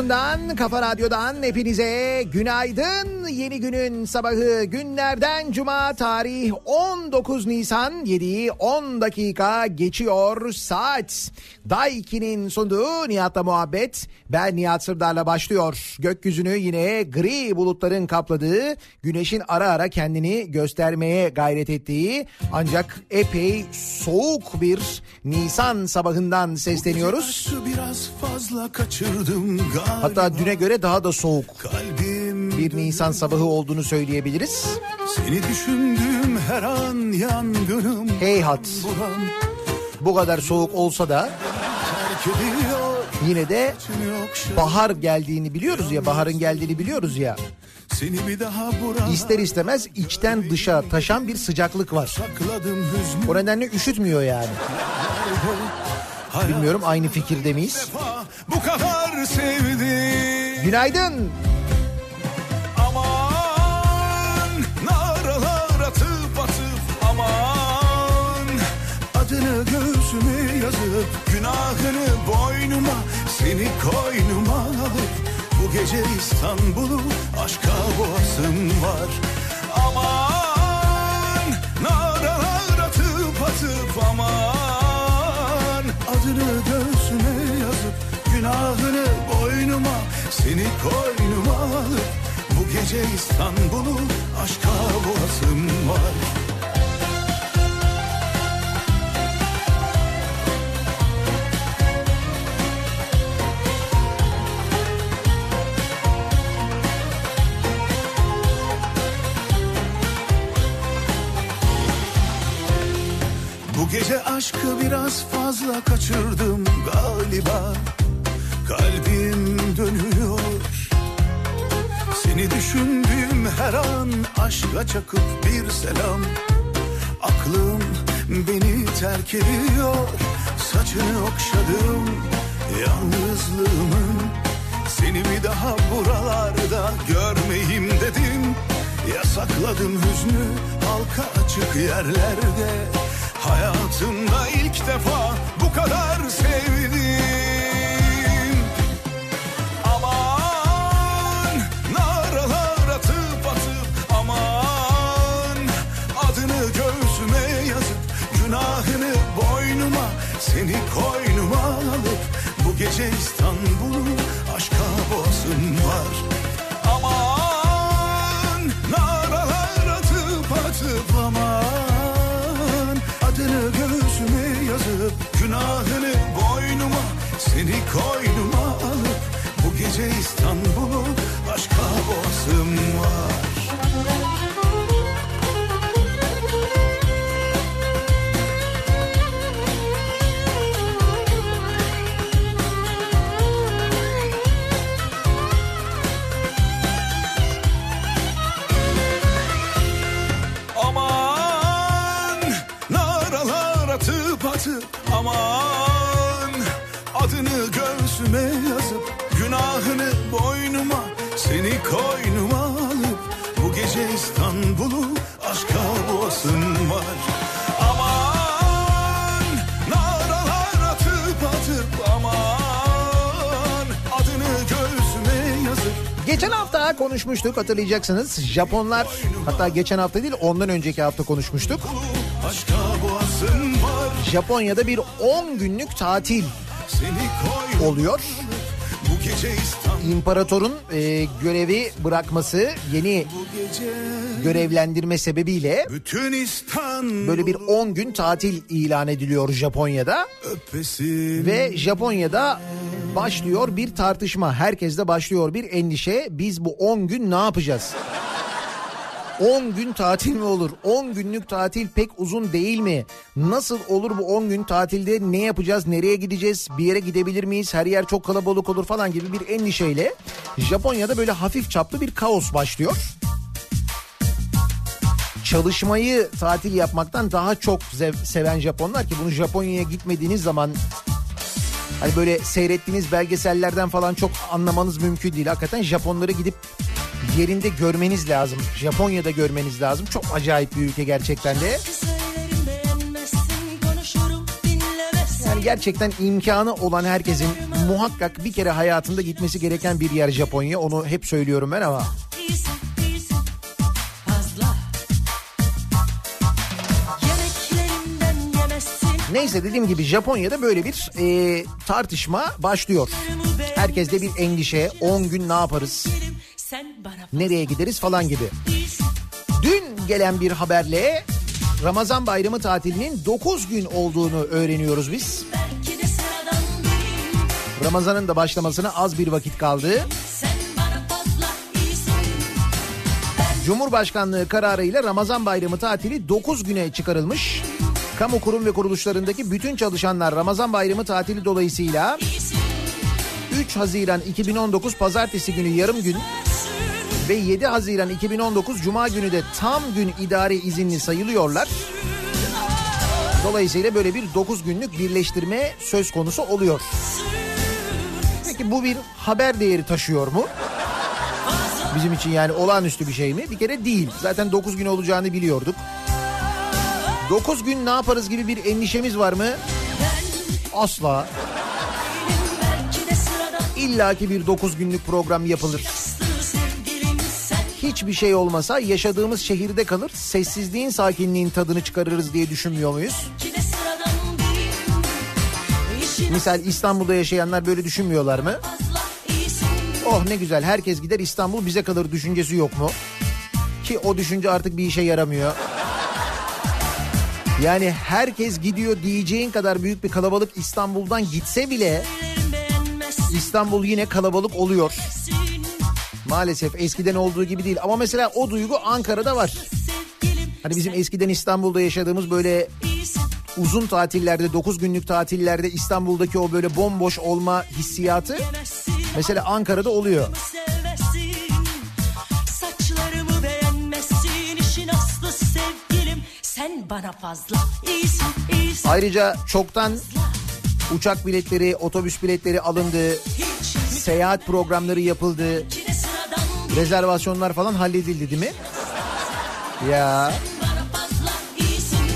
radyosundan, kafa radyodan hepinize günaydın. Yeni günün sabahı günlerden cuma tarih 19 Nisan 7'yi 10 dakika geçiyor saat. Daiki'nin sunduğu Nihat'la muhabbet. Ben Nihat Sırdar'la başlıyor. Gökyüzünü yine gri bulutların kapladığı, güneşin ara ara kendini göstermeye gayret ettiği ancak epey soğuk bir Nisan sabahından sesleniyoruz. Hatta düne göre daha da soğuk bir Nisan sabahı olduğunu söyleyebiliriz. Seni düşündüğüm her an yangınım Heyhat bulan bu kadar soğuk olsa da yine de şey. bahar geldiğini biliyoruz ya baharın geldiğini biliyoruz ya. İster istemez içten dışa taşan bir sıcaklık var. O nedenle üşütmüyor yani. Bilmiyorum aynı fikirde miyiz? bu kadar sevdim Günaydın. Aman alıp günahını boynuma seni koynuma alıp bu gece İstanbul'u aşka boğasım var. Aman naralar atıp atıp aman. Adını göğsüme yazıp günahını boynuma seni koynuma alıp bu gece İstanbul'u aşka boğasım var. Gece aşkı biraz fazla kaçırdım galiba. Kalbim dönüyor. Seni düşündüğüm her an aşka çakıp bir selam. Aklım beni terk ediyor. Saçını okşadım yalnızlığımın. Seni bir daha buralarda görmeyeyim dedim. Yasakladım hüznü halka açık yerlerde Hayatımda ilk defa bu kadar sevdim. Aman naralar atıp atıp aman. Adını göğsüme yazıp günahını boynuma Seni koynuma alıp bu gece İstanbul'u aşka boğazım var günahını boynuma Seni koynuma alıp bu gece İstanbul'u günahını boynuma Seni koynuma alıp bu gece İstanbul'u aşka boğasın var Aman naralar atıp atıp aman Adını göğsüme yazıp Geçen hafta konuşmuştuk hatırlayacaksınız. Japonlar hatta geçen hafta değil ondan önceki hafta konuşmuştuk. Japonya'da bir 10 günlük tatil oluyor. İmparatorun e, görevi bırakması yeni görevlendirme sebebiyle böyle bir 10 gün tatil ilan ediliyor Japonya'da. öpesin Ve Japonya'da başlıyor bir tartışma. Herkeste başlıyor bir endişe. Biz bu 10 gün ne yapacağız? 10 gün tatil mi olur? 10 günlük tatil pek uzun değil mi? Nasıl olur bu 10 gün tatilde ne yapacağız? Nereye gideceğiz? Bir yere gidebilir miyiz? Her yer çok kalabalık olur falan gibi bir endişeyle Japonya'da böyle hafif çaplı bir kaos başlıyor. Çalışmayı tatil yapmaktan daha çok zev- seven Japonlar ki bunu Japonya'ya gitmediğiniz zaman Hani böyle seyrettiğiniz belgesellerden falan çok anlamanız mümkün değil. Hakikaten Japonları gidip yerinde görmeniz lazım. Japonya'da görmeniz lazım. Çok acayip bir ülke gerçekten de. Yani gerçekten imkanı olan herkesin muhakkak bir kere hayatında gitmesi gereken bir yer Japonya. Onu hep söylüyorum ben ama neyse dediğim gibi Japonya'da böyle bir e, tartışma başlıyor. Herkeste bir endişe 10 gün ne yaparız nereye gideriz falan gibi. Dün gelen bir haberle Ramazan bayramı tatilinin 9 gün olduğunu öğreniyoruz biz. Ramazan'ın da başlamasına az bir vakit kaldı. Cumhurbaşkanlığı kararıyla Ramazan bayramı tatili 9 güne çıkarılmış. Kamu kurum ve kuruluşlarındaki bütün çalışanlar Ramazan bayramı tatili dolayısıyla 3 Haziran 2019 pazartesi günü yarım gün ve 7 Haziran 2019 Cuma günü de tam gün idari izinli sayılıyorlar. Dolayısıyla böyle bir 9 günlük birleştirme söz konusu oluyor. Peki bu bir haber değeri taşıyor mu? Bizim için yani olağanüstü bir şey mi? Bir kere değil. Zaten 9 gün olacağını biliyorduk. 9 gün ne yaparız gibi bir endişemiz var mı? Asla. İlla ki bir 9 günlük program yapılır. Hiçbir şey olmasa yaşadığımız şehirde kalır. Sessizliğin, sakinliğin tadını çıkarırız diye düşünmüyor muyuz? Misal İstanbul'da yaşayanlar böyle düşünmüyorlar mı? Oh ne güzel herkes gider İstanbul bize kalır düşüncesi yok mu? Ki o düşünce artık bir işe yaramıyor. Yani herkes gidiyor diyeceğin kadar büyük bir kalabalık İstanbul'dan gitse bile İstanbul yine kalabalık oluyor. Maalesef eskiden olduğu gibi değil. Ama mesela o duygu Ankara'da var. Hani bizim eskiden İstanbul'da yaşadığımız böyle uzun tatillerde 9 günlük tatillerde İstanbul'daki o böyle bomboş olma hissiyatı mesela Ankara'da oluyor. Sen bana fazla iyisin iyisin. Ayrıca çoktan uçak biletleri, otobüs biletleri alındı, seyahat programları yapıldı, rezervasyonlar falan halledildi değil mi? Ya bana fazla iyisin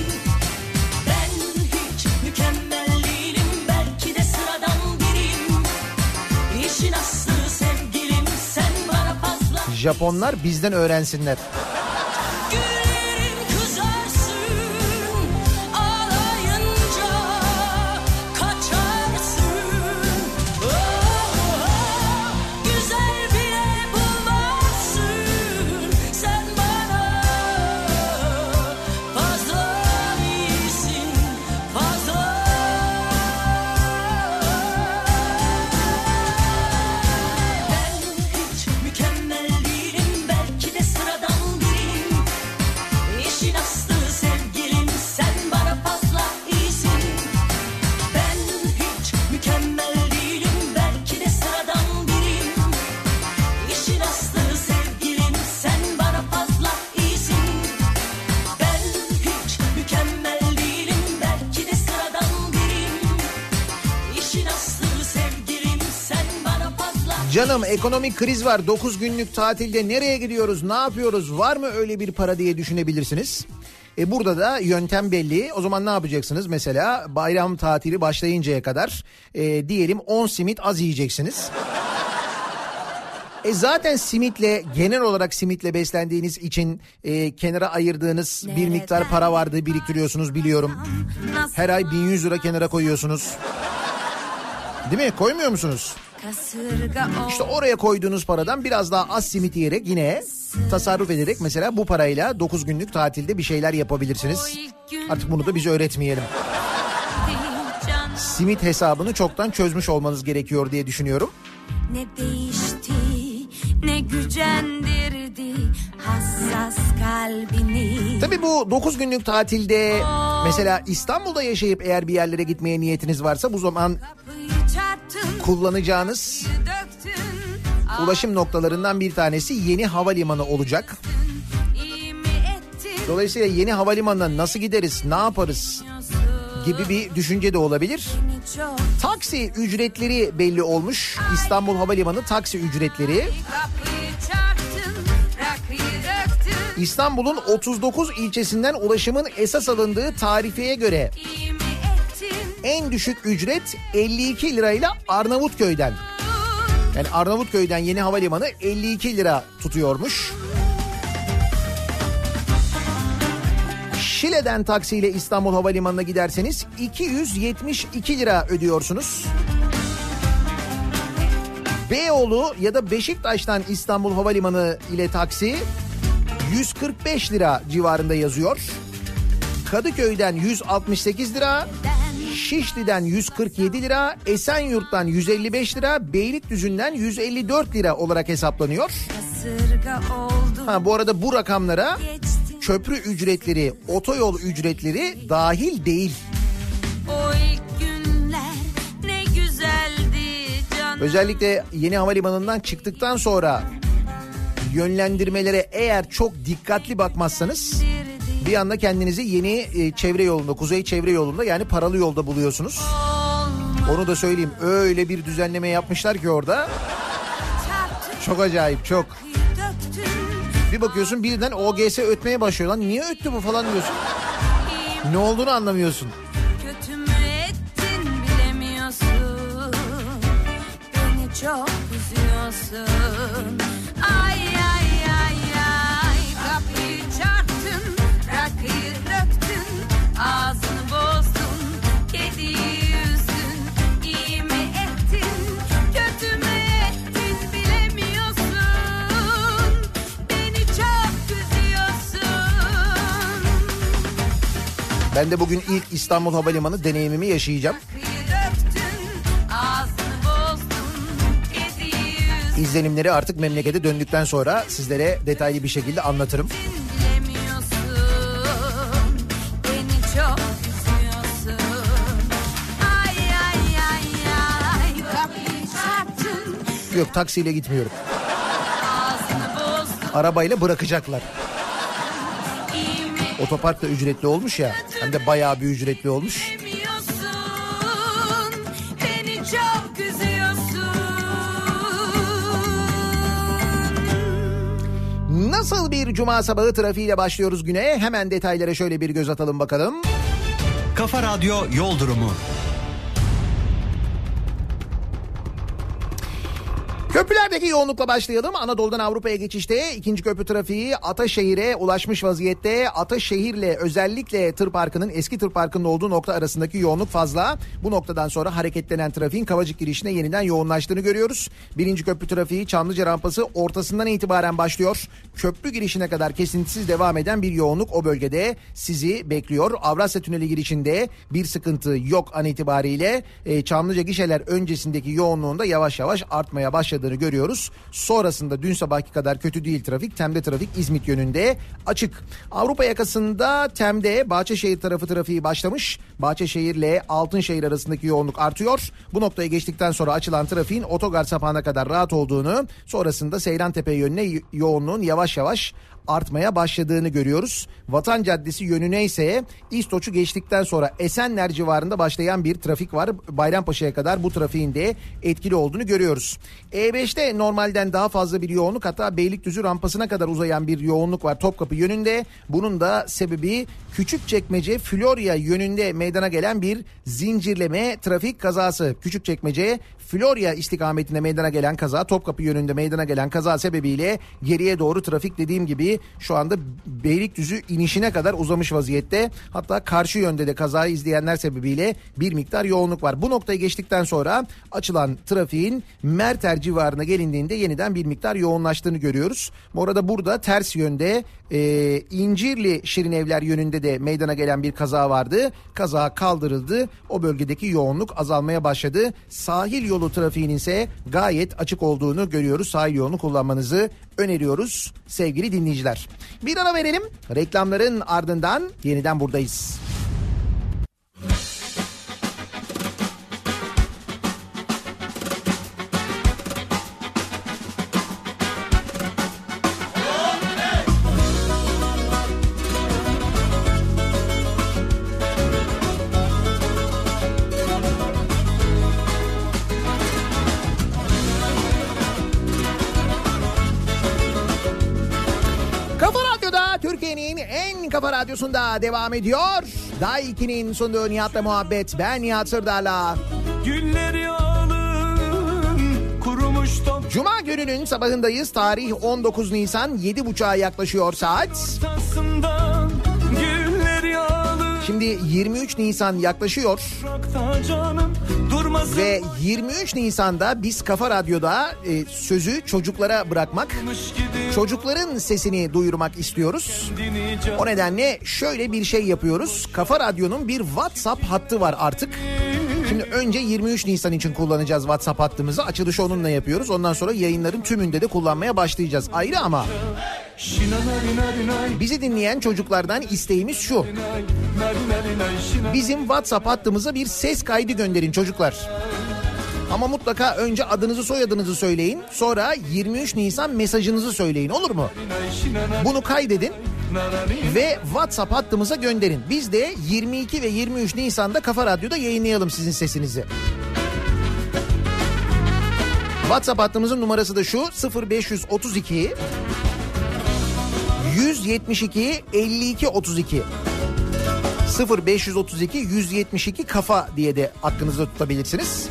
ekonomik kriz var 9 günlük tatilde nereye gidiyoruz ne yapıyoruz var mı öyle bir para diye düşünebilirsiniz. E burada da yöntem belli. O zaman ne yapacaksınız? Mesela bayram tatili başlayıncaya kadar e, diyelim 10 simit az yiyeceksiniz. E zaten simitle genel olarak simitle beslendiğiniz için e, kenara ayırdığınız bir miktar para vardı biriktiriyorsunuz biliyorum. Her ay 1100 lira kenara koyuyorsunuz. Değil mi? Koymuyor musunuz? İşte oraya koyduğunuz paradan biraz daha az simit yiyerek yine tasarruf ederek mesela bu parayla 9 günlük tatilde bir şeyler yapabilirsiniz. Artık bunu da bize öğretmeyelim. Simit hesabını çoktan çözmüş olmanız gerekiyor diye düşünüyorum. ne değişti ne gücendirdi hassas kalbini. Tabii bu 9 günlük tatilde mesela İstanbul'da yaşayıp eğer bir yerlere gitmeye niyetiniz varsa bu zaman çarptın kullanacağınız döktün ulaşım noktalarından bir tanesi yeni havalimanı olacak. Dolayısıyla yeni havalimanına nasıl gideriz, ne yaparız gibi bir düşünce de olabilir. Taksi ücretleri belli olmuş. İstanbul Havalimanı taksi ücretleri. İstanbul'un 39 ilçesinden ulaşımın esas alındığı tarifeye göre en düşük ücret 52 lirayla Arnavutköy'den. Yani Arnavutköy'den yeni havalimanı 52 lira tutuyormuş. Şile'den taksiyle İstanbul Havalimanı'na giderseniz 272 lira ödüyorsunuz. Beyoğlu ya da Beşiktaş'tan İstanbul Havalimanı ile taksi 145 lira civarında yazıyor. Kadıköy'den 168 lira, Şişli'den 147 lira, Esenyurt'tan 155 lira, Beylikdüzü'nden 154 lira olarak hesaplanıyor. Ha bu arada bu rakamlara köprü ücretleri, otoyol ücretleri dahil değil. Özellikle yeni havalimanından çıktıktan sonra yönlendirmelere eğer çok dikkatli bakmazsanız bir anda kendinizi yeni e, çevre yolunda, kuzey çevre yolunda yani paralı yolda buluyorsunuz. Onu da söyleyeyim. Öyle bir düzenleme yapmışlar ki orada. Çok acayip, çok. Bir bakıyorsun birden OGS ötmeye başlıyor lan. Niye öttü bu falan diyorsun. Ne olduğunu anlamıyorsun. Ettin çok üzüyorsun ay Ben de bugün ilk İstanbul Havalimanı deneyimimi yaşayacağım. İzlenimleri artık memlekete döndükten sonra sizlere detaylı bir şekilde anlatırım. Yok taksiyle gitmiyorum. Arabayla bırakacaklar. Otopark da ücretli olmuş ya. Hem de bayağı bir ücretli olmuş. Bilmiyorsun Beni çok üzüyorsun Nasıl bir cuma sabahı trafiğiyle başlıyoruz güne? Hemen detaylara şöyle bir göz atalım bakalım. Kafa Radyo Yol Durumu. Köprülerdeki yoğunlukla başlayalım. Anadolu'dan Avrupa'ya geçişte ikinci köprü trafiği Ataşehir'e ulaşmış vaziyette. Ataşehir'le özellikle tır parkının eski tır parkının olduğu nokta arasındaki yoğunluk fazla. Bu noktadan sonra hareketlenen trafiğin Kavacık girişine yeniden yoğunlaştığını görüyoruz. Birinci köprü trafiği Çamlıca rampası ortasından itibaren başlıyor. Köprü girişine kadar kesintisiz devam eden bir yoğunluk o bölgede sizi bekliyor. Avrasya Tüneli girişinde bir sıkıntı yok an itibariyle. E, Çamlıca gişeler öncesindeki yoğunluğunda yavaş yavaş artmaya başladığını görüyoruz. Sonrasında dün sabahki kadar kötü değil trafik. Tem'de trafik İzmit yönünde açık. Avrupa yakasında Tem'de Bahçeşehir tarafı trafiği başlamış. Bahçeşehir ile Altınşehir arasındaki yoğunluk artıyor. Bu noktaya geçtikten sonra açılan trafiğin otogar sapağına kadar rahat olduğunu sonrasında Seyrantepe yönüne yoğunluğun yavaş yavaş artmaya başladığını görüyoruz. Vatan Caddesi yönüne ise İstoç'u geçtikten sonra Esenler civarında başlayan bir trafik var. Bayrampaşa'ya kadar bu trafiğin de etkili olduğunu görüyoruz. E5'te normalden daha fazla bir yoğunluk hatta Beylikdüzü rampasına kadar uzayan bir yoğunluk var Topkapı yönünde. Bunun da sebebi Küçükçekmece Florya yönünde meydana gelen bir zincirleme trafik kazası. Küçükçekmece Florya istikametine meydana gelen kaza Topkapı yönünde meydana gelen kaza sebebiyle geriye doğru trafik dediğim gibi şu anda Beylikdüzü inişine kadar uzamış vaziyette. Hatta karşı yönde de kazayı izleyenler sebebiyle bir miktar yoğunluk var. Bu noktayı geçtikten sonra açılan trafiğin Merter civarına gelindiğinde yeniden bir miktar yoğunlaştığını görüyoruz. Bu arada burada ters yönde e, İncirli Şirinevler yönünde de meydana gelen bir kaza vardı. Kaza kaldırıldı. O bölgedeki yoğunluk azalmaya başladı. Sahil yolu trafiğinin ise gayet açık olduğunu görüyoruz. Sahil yolunu kullanmanızı öneriyoruz sevgili dinleyiciler. Bir ara verelim. Reklamların ardından yeniden buradayız. Radyosunda devam ediyor. Day 2'nin sunduğu Nihat'la muhabbet. Ben Nihat Sırdar'la. Kurumuş top Cuma gününün sabahındayız. Tarih 19 Nisan 7.30'a yaklaşıyor saat. Şimdi 23 Nisan yaklaşıyor. Canım Ve 23 Nisan'da biz Kafa Radyo'da e, sözü çocuklara bırakmak, çocukların sesini duyurmak istiyoruz. O nedenle şöyle bir şey yapıyoruz. Kafa Radyo'nun bir WhatsApp hattı var artık. Şimdi önce 23 Nisan için kullanacağız WhatsApp hattımızı. Açılışı onunla yapıyoruz. Ondan sonra yayınların tümünde de kullanmaya başlayacağız. Ayrı ama Bizi dinleyen çocuklardan isteğimiz şu. Bizim WhatsApp hattımıza bir ses kaydı gönderin çocuklar. Ama mutlaka önce adınızı soyadınızı söyleyin. Sonra 23 Nisan mesajınızı söyleyin olur mu? Bunu kaydedin ve WhatsApp hattımıza gönderin. Biz de 22 ve 23 Nisan'da Kafa Radyo'da yayınlayalım sizin sesinizi. WhatsApp hattımızın numarası da şu 0532 172 52 32 0532 172 kafa diye de aklınızda tutabilirsiniz.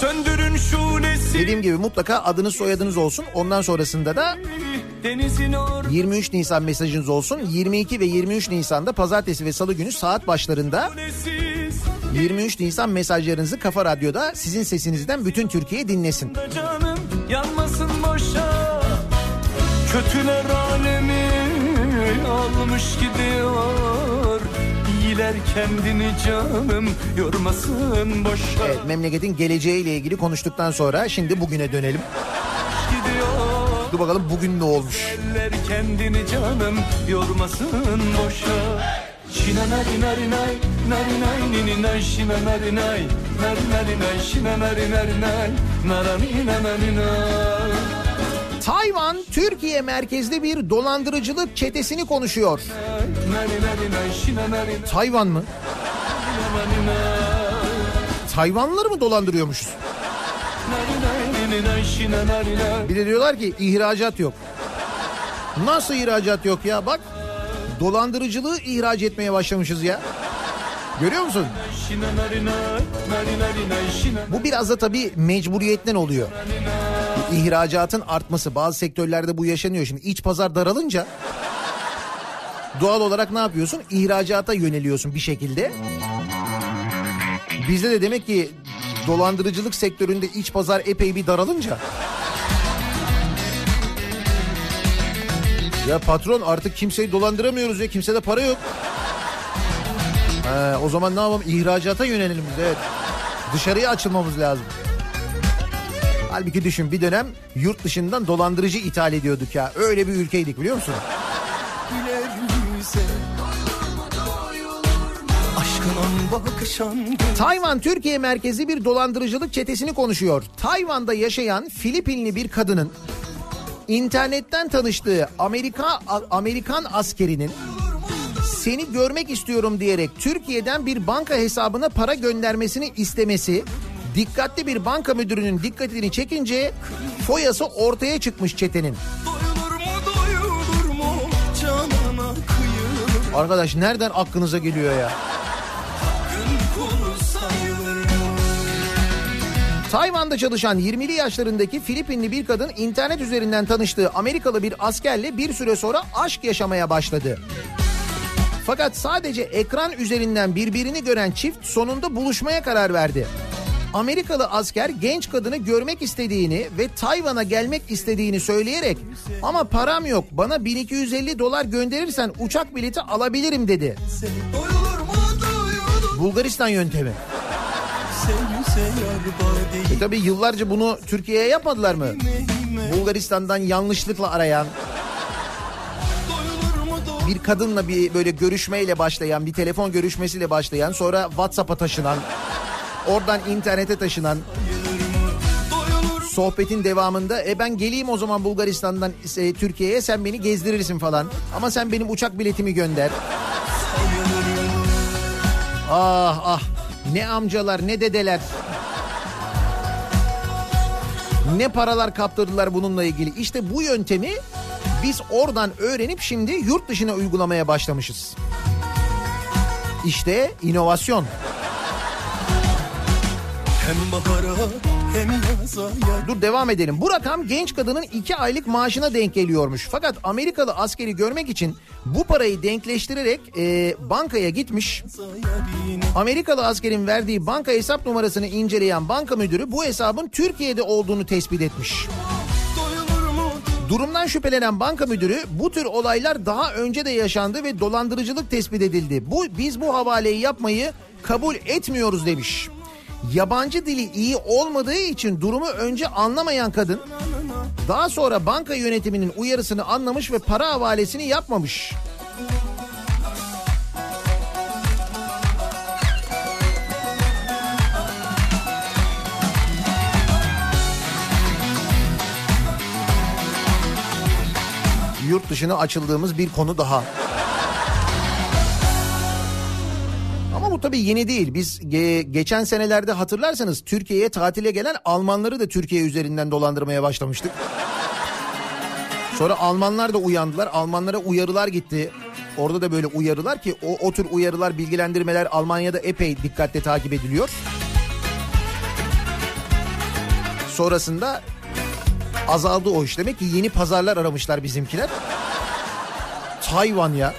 Söndürün şulesi Dediğim gibi mutlaka adınız soyadınız olsun. Ondan sonrasında da Denizin or 23 Nisan mesajınız olsun. 22 ve 23 Nisan'da pazartesi ve salı günü saat başlarında Kulesiz 23 Nisan mesajlarınızı Kafa Radyo'da sizin sesinizden bütün Türkiye dinlesin. canım yanmasın boşa Kötüler alemi almış gidiyor. Etkiler kendini canım yormasın boşa Evet, memleketin geleceğiyle ilgili konuştuktan sonra şimdi bugüne dönelim. Gidiyor. Dur bakalım bugün ne olmuş. Eller kendini canım yormasın boşa Şina nari nari nay Nari nay nini nay şina nari nay. Nari nari nay şina nari nari nay. Narani nanani nay Tayvan Türkiye merkezli bir dolandırıcılık çetesini konuşuyor. Tayvan mı? Tayvanlıları mı dolandırıyormuşuz? Bir de diyorlar ki ihracat yok. Nasıl ihracat yok ya bak. Dolandırıcılığı ihraç etmeye başlamışız ya. Görüyor musun? Bu biraz da tabii mecburiyetten oluyor. İhracatın artması bazı sektörlerde bu yaşanıyor. Şimdi iç pazar daralınca doğal olarak ne yapıyorsun? İhracata yöneliyorsun bir şekilde. Bizde de demek ki dolandırıcılık sektöründe iç pazar epey bir daralınca Ya patron artık kimseyi dolandıramıyoruz ya kimsede para yok. He, o zaman ne yapalım ihracata yönelelim biz evet. Dışarıya açılmamız lazım. Halbuki düşün bir dönem yurt dışından dolandırıcı ithal ediyorduk ya. Öyle bir ülkeydik biliyor musun? Tayvan Türkiye merkezli bir dolandırıcılık çetesini konuşuyor. Tayvan'da yaşayan Filipinli bir kadının internetten tanıştığı Amerika Amerikan askerinin seni görmek istiyorum diyerek Türkiye'den bir banka hesabına para göndermesini istemesi dikkatli bir banka müdürünün dikkatini çekince foyası ortaya çıkmış çetenin. Arkadaş nereden aklınıza geliyor ya? Tayvan'da çalışan 20'li yaşlarındaki Filipinli bir kadın internet üzerinden tanıştığı Amerikalı bir askerle bir süre sonra aşk yaşamaya başladı. Fakat sadece ekran üzerinden birbirini gören çift sonunda buluşmaya karar verdi. Amerikalı asker genç kadını görmek istediğini ve Tayvan'a gelmek istediğini söyleyerek ama param yok bana 1250 dolar gönderirsen uçak bileti alabilirim dedi. Bulgaristan yöntemi. E tabi yıllarca bunu Türkiye'ye yapmadılar mı? Bulgaristan'dan yanlışlıkla arayan bir kadınla bir böyle görüşmeyle başlayan bir telefon görüşmesiyle başlayan sonra WhatsApp'a taşınan oradan internete taşınan sohbetin devamında e ben geleyim o zaman Bulgaristan'dan e, Türkiye'ye sen beni gezdirirsin falan ama sen benim uçak biletimi gönder. Ah ah ne amcalar ne dedeler. Ne paralar kaptırdılar bununla ilgili. İşte bu yöntemi biz oradan öğrenip şimdi yurt dışına uygulamaya başlamışız. İşte inovasyon. Hem bahara hem yaza ya Dur devam edelim. Bu rakam genç kadının 2 aylık maaşına denk geliyormuş. Fakat Amerikalı askeri görmek için bu parayı denkleştirerek e, bankaya gitmiş. Amerikalı askerin verdiği banka hesap numarasını inceleyen banka müdürü bu hesabın Türkiye'de olduğunu tespit etmiş. Durumdan şüphelenen banka müdürü bu tür olaylar daha önce de yaşandı ve dolandırıcılık tespit edildi. Bu biz bu havaleyi yapmayı kabul etmiyoruz demiş. Yabancı dili iyi olmadığı için durumu önce anlamayan kadın daha sonra banka yönetiminin uyarısını anlamış ve para havalesini yapmamış. Yurt dışına açıldığımız bir konu daha. Ama bu tabii yeni değil. Biz ge- geçen senelerde hatırlarsanız Türkiye'ye tatile gelen Almanları da Türkiye üzerinden dolandırmaya başlamıştık. Sonra Almanlar da uyandılar. Almanlara uyarılar gitti. Orada da böyle uyarılar ki o, o tür uyarılar, bilgilendirmeler Almanya'da epey dikkatle takip ediliyor. Sonrasında azaldı o iş. Demek ki yeni pazarlar aramışlar bizimkiler. Tayvan ya.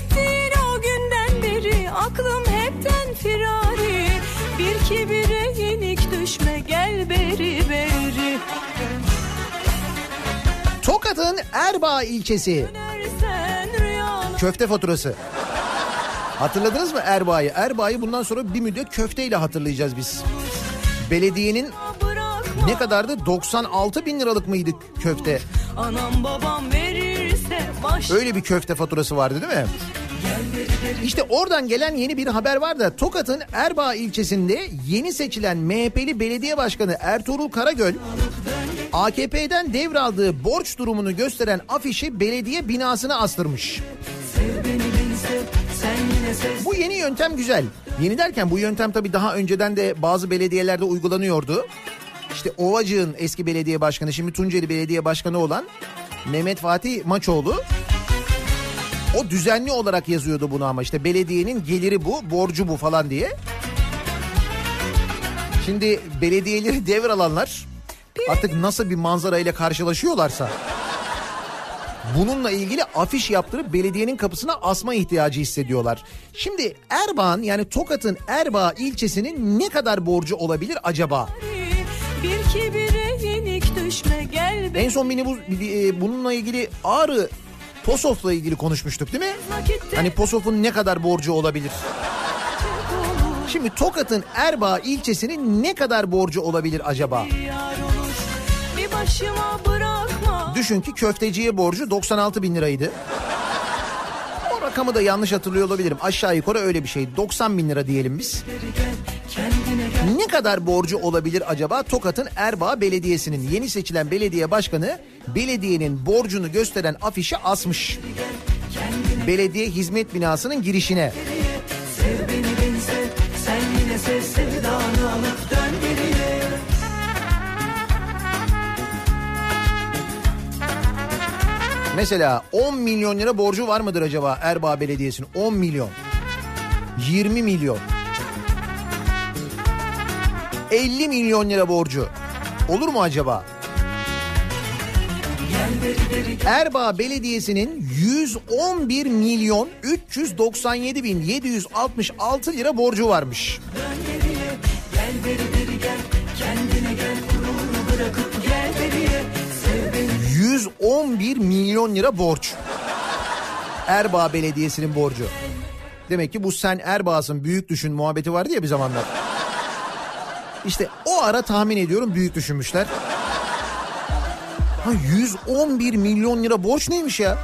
Gittiğin o günden beri aklım hepten firari Bir kibire yenik düşme gel beri beri Tokat'ın Erbaa ilçesi köfte faturası. Hatırladınız mı Erbaa'yı? Erbaa'yı bundan sonra bir müddet köfteyle hatırlayacağız biz. Belediyenin ne kadardı? 96 bin liralık mıydı köfte? Anam babam verirse baş Öyle bir köfte faturası vardı değil mi? İşte oradan gelen yeni bir haber var da Tokat'ın Erbaa ilçesinde yeni seçilen MHP'li belediye başkanı Ertuğrul Karagöl AKP'den devraldığı borç durumunu gösteren afişi belediye binasına astırmış. Bu yeni yöntem güzel. Yeni derken bu yöntem tabii daha önceden de bazı belediyelerde uygulanıyordu. İşte Ovacık'ın eski belediye başkanı şimdi Tunceli Belediye Başkanı olan Mehmet Fatih Maçoğlu o düzenli olarak yazıyordu bunu ama işte belediyenin geliri bu, borcu bu falan diye. Şimdi belediyeleri devralanlar artık nasıl bir manzara ile karşılaşıyorlarsa bununla ilgili afiş yaptırıp belediyenin kapısına asma ihtiyacı hissediyorlar. Şimdi Erbağ'ın yani Tokat'ın Erbağ ilçesinin ne kadar borcu olabilir acaba? bir yenik düşme gel be En son beni bu, e, bununla ilgili Ağrı Posof'la ilgili konuşmuştuk değil mi? Hani Posof'un ne kadar borcu olabilir? Şimdi Tokat'ın Erbaa ilçesinin ne kadar borcu olabilir acaba? Düşün ki köfteciye borcu 96 bin liraydı. O rakamı da yanlış hatırlıyor olabilirim. Aşağı yukarı öyle bir şey. 90 bin lira diyelim biz. Ne kadar borcu olabilir acaba Tokat'ın Erbaa Belediyesi'nin yeni seçilen belediye başkanı belediyenin borcunu gösteren afişi asmış. Belediye hizmet binasının girişine. Mesela 10 milyon lira borcu var mıdır acaba Erbaa Belediyesi'nin? 10 milyon. 20 milyon. 50 milyon lira borcu. Olur mu acaba? Erbaa Belediyesi'nin 111 milyon 397 bin 766 lira borcu varmış. 111 milyon lira borç. Erbaa Belediyesi'nin borcu. Demek ki bu sen Erbaa'sın büyük düşün muhabbeti vardı ya bir zamanlar. İşte o ara tahmin ediyorum büyük düşünmüşler. Ha 111 milyon lira borç neymiş ya?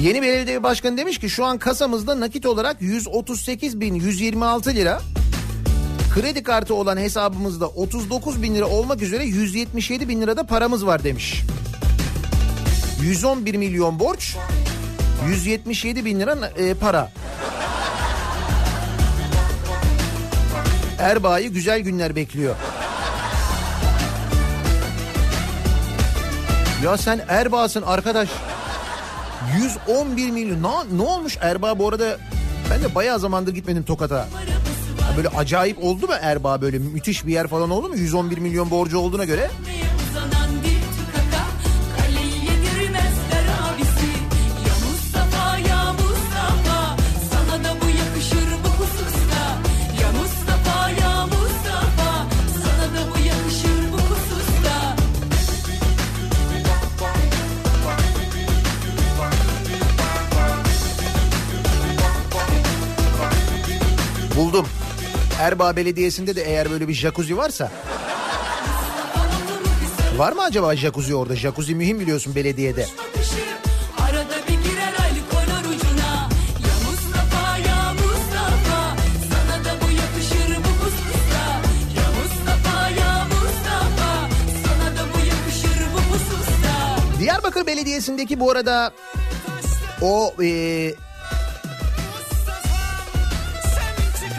Yeni belediye başkanı demiş ki şu an kasamızda nakit olarak 138 bin 126 lira. Kredi kartı olan hesabımızda 39 bin lira olmak üzere 177 bin lirada paramız var demiş. 111 milyon borç, 177 bin lira e, para. Erbaa'yı güzel günler bekliyor. Ya sen Erbaa'sın arkadaş. 111 milyon. Ne, ne olmuş Erbaa bu arada? Ben de bayağı zamandır gitmedim Tokat'a. Böyle acayip oldu mu Erbaa böyle müthiş bir yer falan oldu mu? 111 milyon borcu olduğuna göre. Erbaa Belediyesi'nde de eğer böyle bir jacuzzi varsa. Var mı acaba jacuzzi orada? Jacuzzi mühim biliyorsun belediyede. Bakışı Arada bir girer alkol ucuna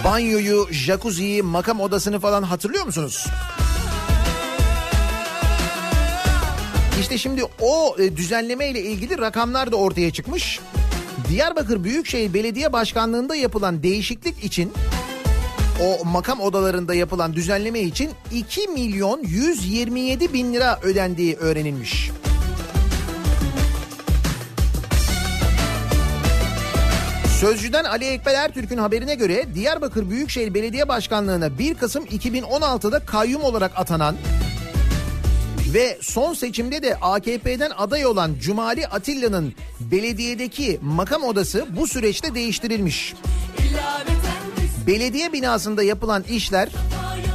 banyoyu, jacuzziyi, makam odasını falan hatırlıyor musunuz? İşte şimdi o e, düzenleme ile ilgili rakamlar da ortaya çıkmış. Diyarbakır Büyükşehir Belediye Başkanlığı'nda yapılan değişiklik için o makam odalarında yapılan düzenleme için 2 milyon 127 bin lira ödendiği öğrenilmiş. Sözcüden Ali Ekber Ertürk'ün haberine göre Diyarbakır Büyükşehir Belediye Başkanlığı'na 1 Kasım 2016'da kayyum olarak atanan Ve son seçimde de AKP'den aday olan Cumali Atilla'nın belediyedeki makam odası bu süreçte değiştirilmiş. Belediye binasında yapılan işler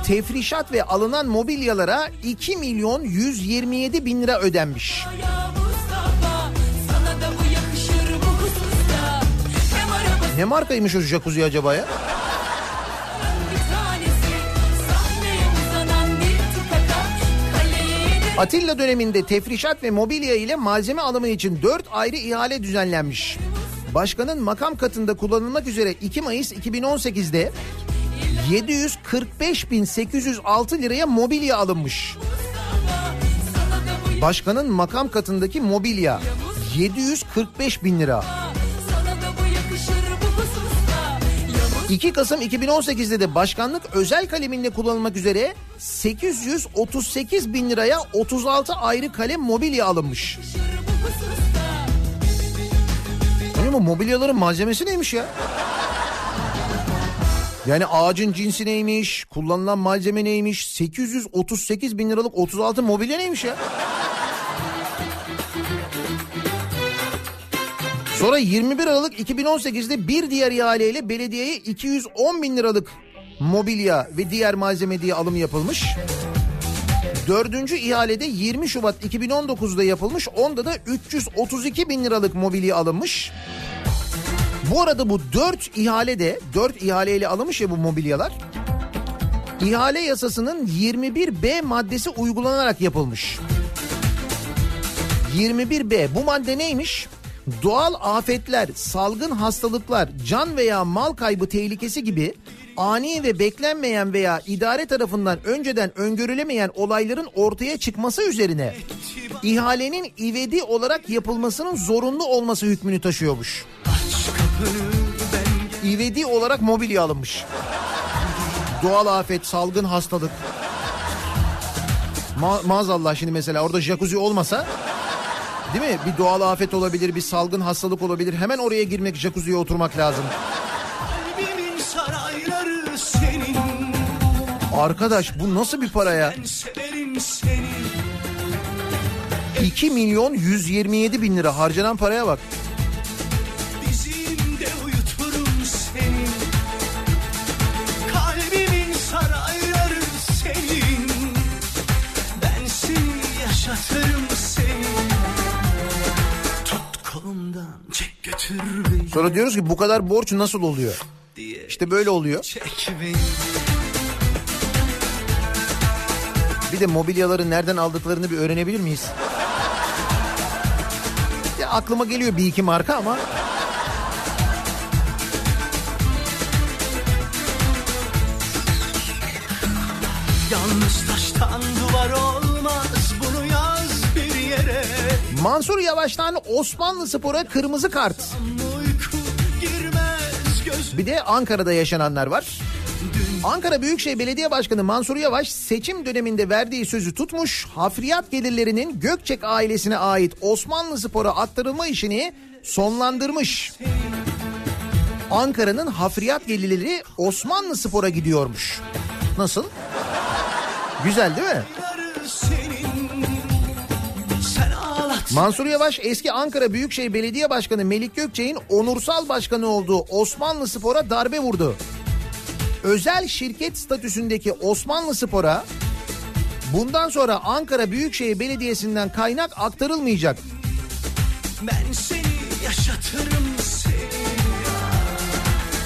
tefrişat ve alınan mobilyalara 2 milyon 127 bin lira ödenmiş. Ne markaymış o jacuzzi acaba ya? Atilla döneminde tefrişat ve mobilya ile malzeme alımı için 4 ayrı ihale düzenlenmiş. Başkanın makam katında kullanılmak üzere 2 Mayıs 2018'de 745.806 liraya mobilya alınmış. Başkanın makam katındaki mobilya 745 bin lira. 2 Kasım 2018'de de başkanlık özel kaleminde kullanılmak üzere 838 bin liraya 36 ayrı kalem mobilya alınmış. Hani bu mobilyaların malzemesi neymiş ya? Yani ağacın cinsi neymiş, kullanılan malzeme neymiş, 838 bin liralık 36 mobilya neymiş ya? Sonra 21 Aralık 2018'de bir diğer ihaleyle belediyeye 210 bin liralık mobilya ve diğer malzeme diye alım yapılmış. Dördüncü ihalede 20 Şubat 2019'da yapılmış. Onda da 332 bin liralık mobilya alınmış. Bu arada bu 4 ihale de 4 ihaleyle alınmış ya bu mobilyalar. İhale yasasının 21B maddesi uygulanarak yapılmış. 21B bu madde neymiş? Doğal afetler, salgın hastalıklar, can veya mal kaybı tehlikesi gibi ani ve beklenmeyen veya idare tarafından önceden öngörülemeyen olayların ortaya çıkması üzerine ihalenin ivedi olarak yapılmasının zorunlu olması hükmünü taşıyormuş. İvedi olarak mobilya alınmış. Doğal afet, salgın hastalık. Ma- maazallah şimdi mesela orada jacuzzi olmasa değil mi? Bir doğal afet olabilir, bir salgın hastalık olabilir. Hemen oraya girmek, jacuzziye oturmak lazım. Arkadaş bu nasıl bir para ya? Ben severim seni 2 milyon 127 bin lira harcanan paraya bak. Sonra diyoruz ki bu kadar borç nasıl oluyor? İşte böyle oluyor. Bir de mobilyaları nereden aldıklarını bir öğrenebilir miyiz? Ya aklıma geliyor bir iki marka ama Yalnız taştan duvar olmaz Mansur Yavaş'tan Osmanlı Spor'a kırmızı kart. Bir de Ankara'da yaşananlar var. Ankara Büyükşehir Belediye Başkanı Mansur Yavaş seçim döneminde verdiği sözü tutmuş. Hafriyat gelirlerinin Gökçek ailesine ait Osmanlı Spor'a aktarılma işini sonlandırmış. Ankara'nın hafriyat gelirleri Osmanlı Spor'a gidiyormuş. Nasıl? Güzel değil mi? Mansur Yavaş eski Ankara Büyükşehir Belediye Başkanı Melik Gökçek'in onursal başkanı olduğu Osmanlı Spor'a darbe vurdu. Özel şirket statüsündeki Osmanlı Spor'a bundan sonra Ankara Büyükşehir Belediyesi'nden kaynak aktarılmayacak. Ben seni yaşatırım seni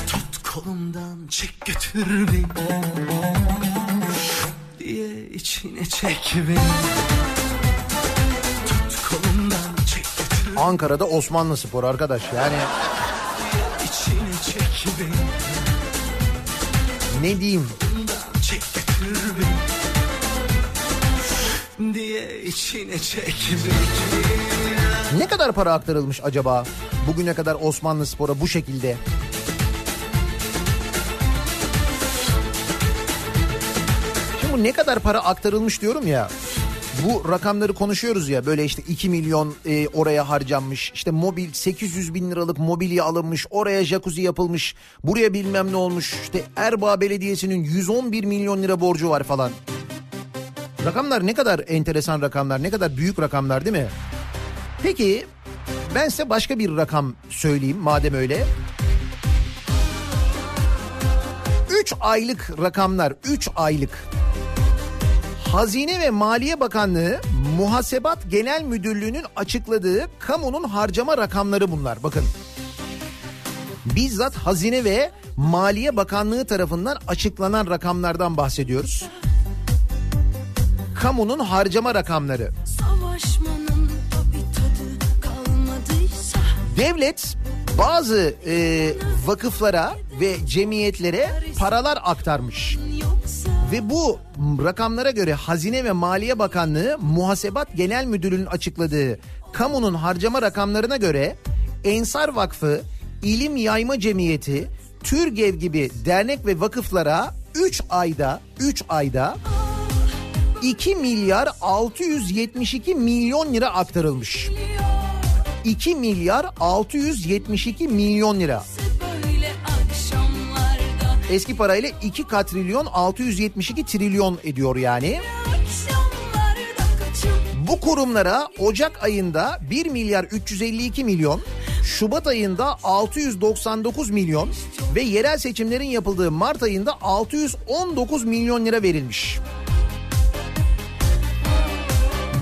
Tut kolumdan çek götür beni Diye içine çek beni Ankara'da Osmanlı Spor arkadaş yani. Ne diyeyim? Diye içine çek ne kadar para aktarılmış acaba? Bugüne kadar Osmanlı Spor'a bu şekilde? Şimdi bu ne kadar para aktarılmış diyorum ya. Bu rakamları konuşuyoruz ya böyle işte 2 milyon e, oraya harcanmış işte mobil 800 bin liralık mobilya alınmış oraya jacuzzi yapılmış buraya bilmem ne olmuş işte Erbaa Belediyesi'nin 111 milyon lira borcu var falan. Rakamlar ne kadar enteresan rakamlar, ne kadar büyük rakamlar değil mi? Peki ben size başka bir rakam söyleyeyim madem öyle. 3 aylık rakamlar, 3 aylık. Hazine ve Maliye Bakanlığı Muhasebat Genel Müdürlüğü'nün açıkladığı kamunun harcama rakamları bunlar. Bakın. Bizzat Hazine ve Maliye Bakanlığı tarafından açıklanan rakamlardan bahsediyoruz. Kamunun harcama rakamları. Devlet bazı e, vakıflara ve cemiyetlere paralar aktarmış. yoksa Ve bu rakamlara göre Hazine ve Maliye Bakanlığı Muhasebat Genel Müdürlüğü'nün açıkladığı kamunun harcama rakamlarına göre Ensar Vakfı, İlim Yayma Cemiyeti, Türgev gibi dernek ve vakıflara 3 ayda 3 ayda 2 milyar 672 milyon lira aktarılmış. 2 milyar 672 milyon lira. Eski parayla 2 katrilyon 672 trilyon ediyor yani. Bu kurumlara Ocak ayında 1 milyar 352 milyon, Şubat ayında 699 milyon ve yerel seçimlerin yapıldığı Mart ayında 619 milyon lira verilmiş.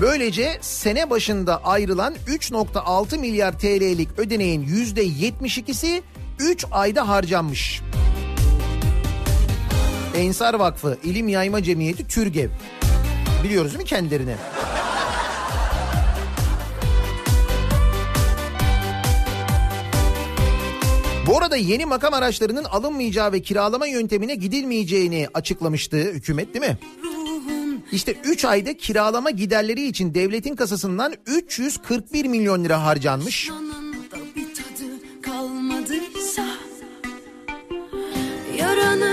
Böylece sene başında ayrılan 3.6 milyar TL'lik ödeneğin %72'si 3 ayda harcanmış. Ensar Vakfı, İlim Yayma Cemiyeti, Türgev. Biliyoruz değil mi kendilerini? Bu arada yeni makam araçlarının alınmayacağı ve kiralama yöntemine gidilmeyeceğini açıklamıştı hükümet değil mi? İşte 3 ayda kiralama giderleri için devletin kasasından 341 milyon lira harcanmış. Yaranı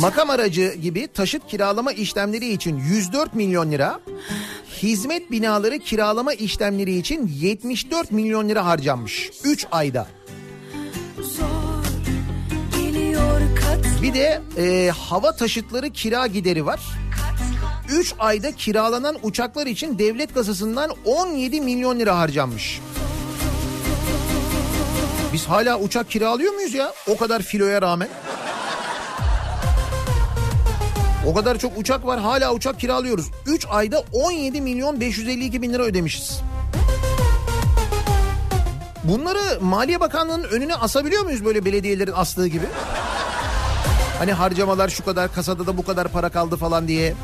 Makam aracı gibi taşıt kiralama işlemleri için 104 milyon lira, hizmet binaları kiralama işlemleri için 74 milyon lira harcanmış 3 ayda. Bir de e, hava taşıtları kira gideri var. 3 ayda kiralanan uçaklar için devlet kasasından 17 milyon lira harcanmış. Biz hala uçak kiralıyor muyuz ya? O kadar filoya rağmen. O kadar çok uçak var hala uçak kiralıyoruz. 3 ayda 17 milyon 552 bin lira ödemişiz. Bunları Maliye Bakanlığı'nın önüne asabiliyor muyuz böyle belediyelerin astığı gibi? Hani harcamalar şu kadar kasada da bu kadar para kaldı falan diye.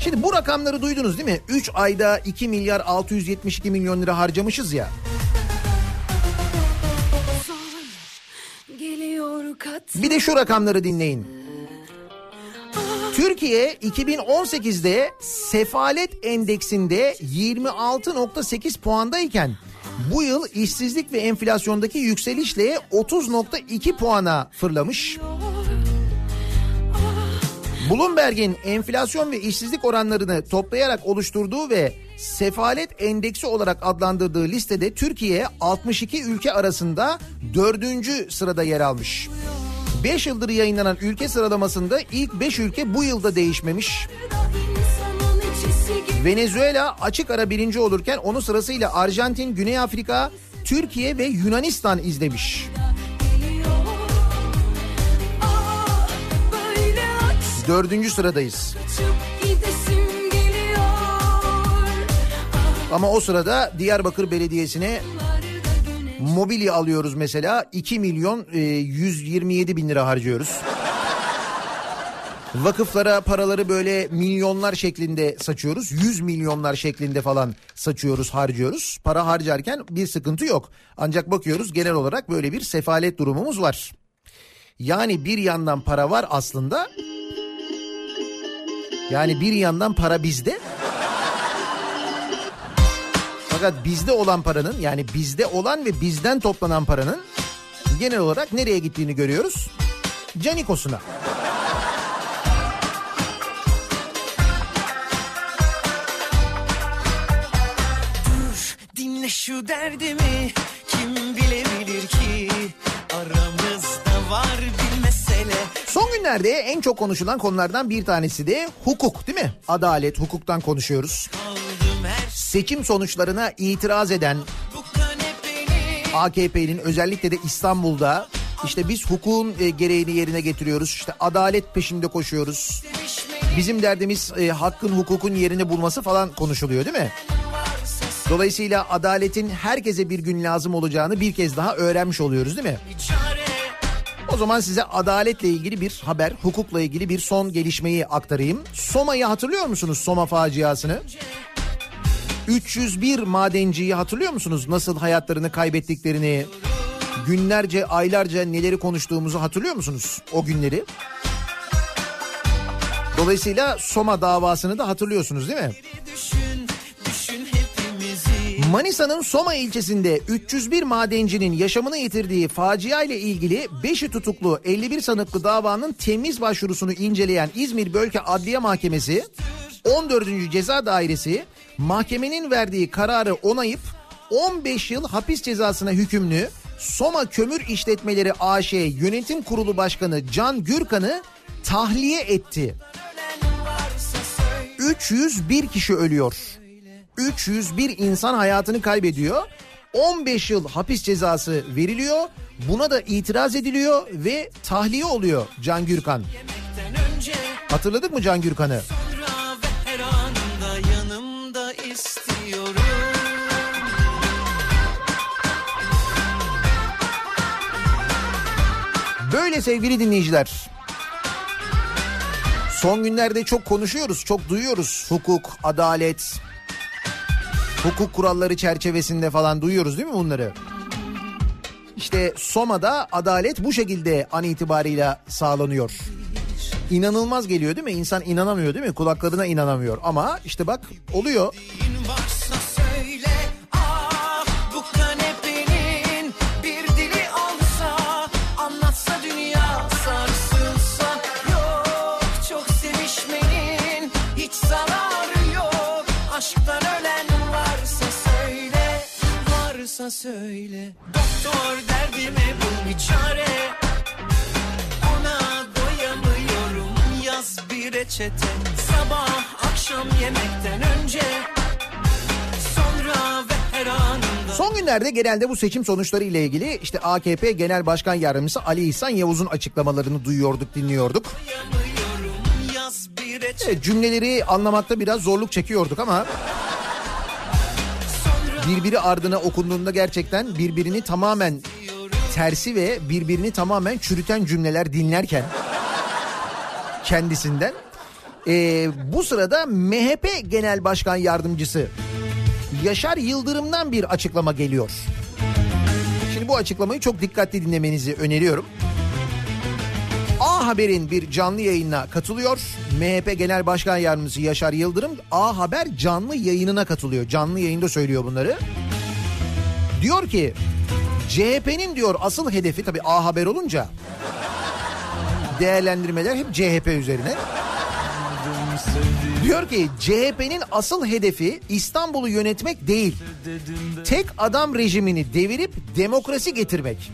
Şimdi bu rakamları duydunuz değil mi? 3 ayda 2 milyar 672 milyon lira harcamışız ya. Bir de şu rakamları dinleyin. Türkiye 2018'de sefalet endeksinde 26.8 puandayken bu yıl işsizlik ve enflasyondaki yükselişle 30.2 puana fırlamış. Bloomberg'in enflasyon ve işsizlik oranlarını toplayarak oluşturduğu ve sefalet endeksi olarak adlandırdığı listede Türkiye 62 ülke arasında 4. sırada yer almış. 5 yıldır yayınlanan ülke sıralamasında ilk 5 ülke bu yılda değişmemiş. Venezuela açık ara birinci olurken onun sırasıyla Arjantin, Güney Afrika, Türkiye ve Yunanistan izlemiş. Dördüncü sıradayız. Ama o sırada Diyarbakır Belediyesi'ne mobilya alıyoruz mesela 2 milyon e, 127 bin lira harcıyoruz. Vakıflara paraları böyle milyonlar şeklinde saçıyoruz. 100 milyonlar şeklinde falan saçıyoruz, harcıyoruz. Para harcarken bir sıkıntı yok. Ancak bakıyoruz genel olarak böyle bir sefalet durumumuz var. Yani bir yandan para var aslında. Yani bir yandan para bizde. Fakat bizde olan paranın yani bizde olan ve bizden toplanan paranın genel olarak nereye gittiğini görüyoruz. Canikosuna. Dinle şu derdimi kim bilebilir ki aramızda var bir Bugünlerde en çok konuşulan konulardan bir tanesi de hukuk değil mi? Adalet, hukuktan konuşuyoruz. Seçim sonuçlarına itiraz eden AKP'nin özellikle de İstanbul'da işte biz hukukun e, gereğini yerine getiriyoruz. İşte adalet peşinde koşuyoruz. Bizim derdimiz e, hakkın hukukun yerini bulması falan konuşuluyor değil mi? Dolayısıyla adaletin herkese bir gün lazım olacağını bir kez daha öğrenmiş oluyoruz değil mi? O zaman size adaletle ilgili bir haber, hukukla ilgili bir son gelişmeyi aktarayım. Soma'yı hatırlıyor musunuz Soma faciasını? 301 madenciyi hatırlıyor musunuz? Nasıl hayatlarını kaybettiklerini, günlerce, aylarca neleri konuştuğumuzu hatırlıyor musunuz o günleri? Dolayısıyla Soma davasını da hatırlıyorsunuz değil mi? Manisa'nın Soma ilçesinde 301 madencinin yaşamını yitirdiği facia ile ilgili 5'i tutuklu 51 sanıklı davanın temiz başvurusunu inceleyen İzmir Bölge Adliye Mahkemesi 14. Ceza Dairesi mahkemenin verdiği kararı onayıp 15 yıl hapis cezasına hükümlü Soma Kömür İşletmeleri AŞ Yönetim Kurulu Başkanı Can Gürkan'ı tahliye etti. 301 kişi ölüyor. 301 insan hayatını kaybediyor. 15 yıl hapis cezası veriliyor. Buna da itiraz ediliyor ve tahliye oluyor Can Gürkan. Hatırladık mı Can Gürkan'ı? Böyle sevgili dinleyiciler. Son günlerde çok konuşuyoruz, çok duyuyoruz. Hukuk, adalet, hukuk kuralları çerçevesinde falan duyuyoruz değil mi bunları? İşte Soma'da adalet bu şekilde an itibarıyla sağlanıyor. İnanılmaz geliyor değil mi? İnsan inanamıyor değil mi? Kulaklarına inanamıyor. Ama işte bak oluyor. Varsa söyle. Doktor derdime bul bir çare. Ona doyamıyorum yaz bir reçete. Sabah akşam yemekten önce. Sonra ve her anında. Son günlerde genelde bu seçim sonuçları ile ilgili işte AKP Genel Başkan Yardımcısı Ali İhsan Yavuz'un açıklamalarını duyuyorduk, dinliyorduk. yanıyorum yaz bir reçete. Evet, cümleleri anlamakta biraz zorluk çekiyorduk ama birbiri ardına okunduğunda gerçekten birbirini tamamen tersi ve birbirini tamamen çürüten cümleler dinlerken kendisinden ee, bu sırada MHP Genel Başkan Yardımcısı Yaşar Yıldırım'dan bir açıklama geliyor. Şimdi bu açıklamayı çok dikkatli dinlemenizi öneriyorum. A Haber'in bir canlı yayınına katılıyor. MHP Genel Başkan Yardımcısı Yaşar Yıldırım A Haber canlı yayınına katılıyor. Canlı yayında söylüyor bunları. Diyor ki CHP'nin diyor asıl hedefi tabii A Haber olunca değerlendirmeler hep CHP üzerine. Diyor ki CHP'nin asıl hedefi İstanbul'u yönetmek değil. Tek adam rejimini devirip demokrasi getirmek.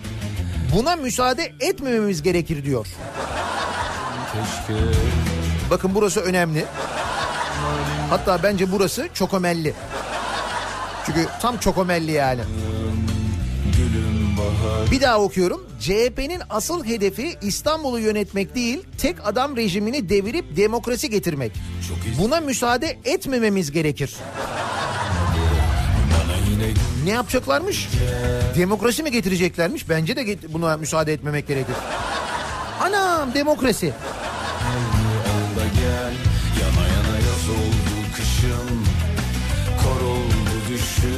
Buna müsaade etmememiz gerekir diyor. Bakın burası önemli. Hatta bence burası çokomelli. Çünkü tam çokomelli yani. Bir daha okuyorum. CHP'nin asıl hedefi İstanbul'u yönetmek değil, tek adam rejimini devirip demokrasi getirmek. Buna müsaade etmememiz gerekir. Ne yapacaklarmış? Demokrasi mi getireceklermiş? Bence de buna müsaade etmemek gerekir. Anam demokrasi.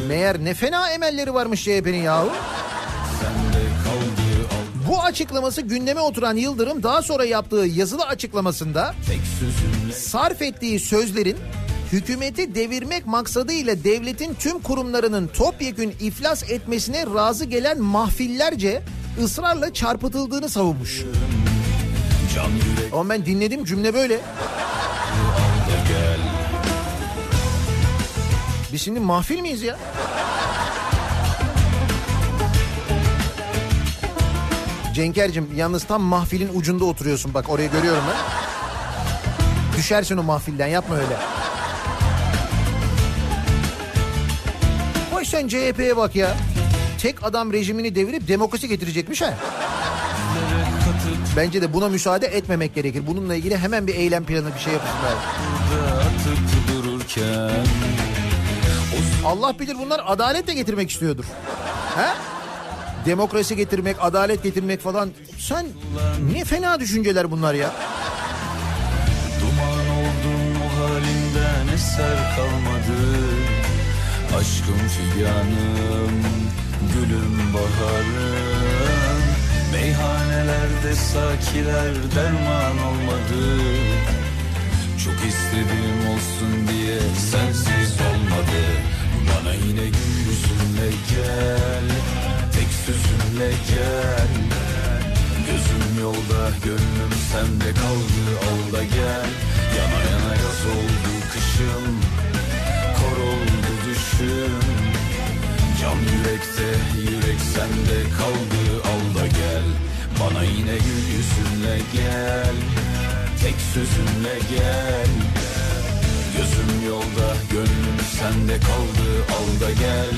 Meğer ne fena emelleri varmış CHP'nin yahu. Bu açıklaması gündeme oturan Yıldırım daha sonra yaptığı yazılı açıklamasında sarf ettiği sözlerin hükümeti devirmek maksadıyla devletin tüm kurumlarının topyekün iflas etmesine razı gelen mahfillerce ısrarla çarpıtıldığını savunmuş. Ama ben dinledim cümle böyle. Biz şimdi mahfil miyiz ya? Cenker'cim yalnız tam mahfilin ucunda oturuyorsun bak oraya görüyorum ben. Düşersin o mahfilden yapma öyle. Hoş sen CHP'ye bak ya. Tek adam rejimini devirip demokrasi getirecekmiş ha. Bence de buna müsaade etmemek gerekir. Bununla ilgili hemen bir eylem planı bir şey dururken Allah bilir bunlar adalet de getirmek istiyordur. He? Demokrasi getirmek, adalet getirmek falan. Sen ne fena düşünceler bunlar ya. Duman oldum o halinden eser kalmadı Aşkım figanım, gülüm baharım. Meyhanelerde sakiler derman olmadı. Çok istedim olsun diye sensiz olmadı. Bana yine gül yüzünle gel Tek sözünle gel. Gözüm yolda gönlüm sende kaldı al da gel. Yana yana yaz oldu kışım düşüm Can yürekte yürek sende kaldı al da gel. Bana yine gül yüzünle gel. Tek sözünle gel. Gözüm yolda gönlüm sende kaldı al da gel.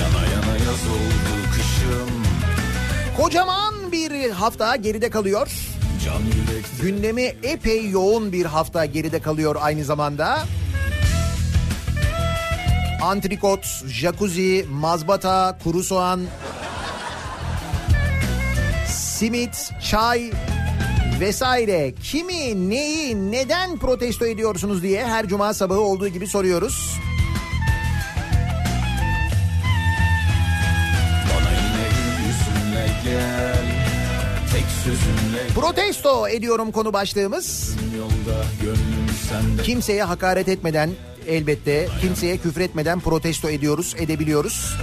Yana yana yaz oldu kışım. Kocaman bir hafta geride kalıyor. Gündemi epey yoğun bir hafta geride kalıyor aynı zamanda. Antrikot, jacuzzi, mazbata, kuru soğan, simit, çay vesaire kimi neyi neden protesto ediyorsunuz diye her cuma sabahı olduğu gibi soruyoruz. Protesto ediyorum konu başlığımız. Kimseye hakaret etmeden elbette kimseye küfretmeden protesto ediyoruz, edebiliyoruz.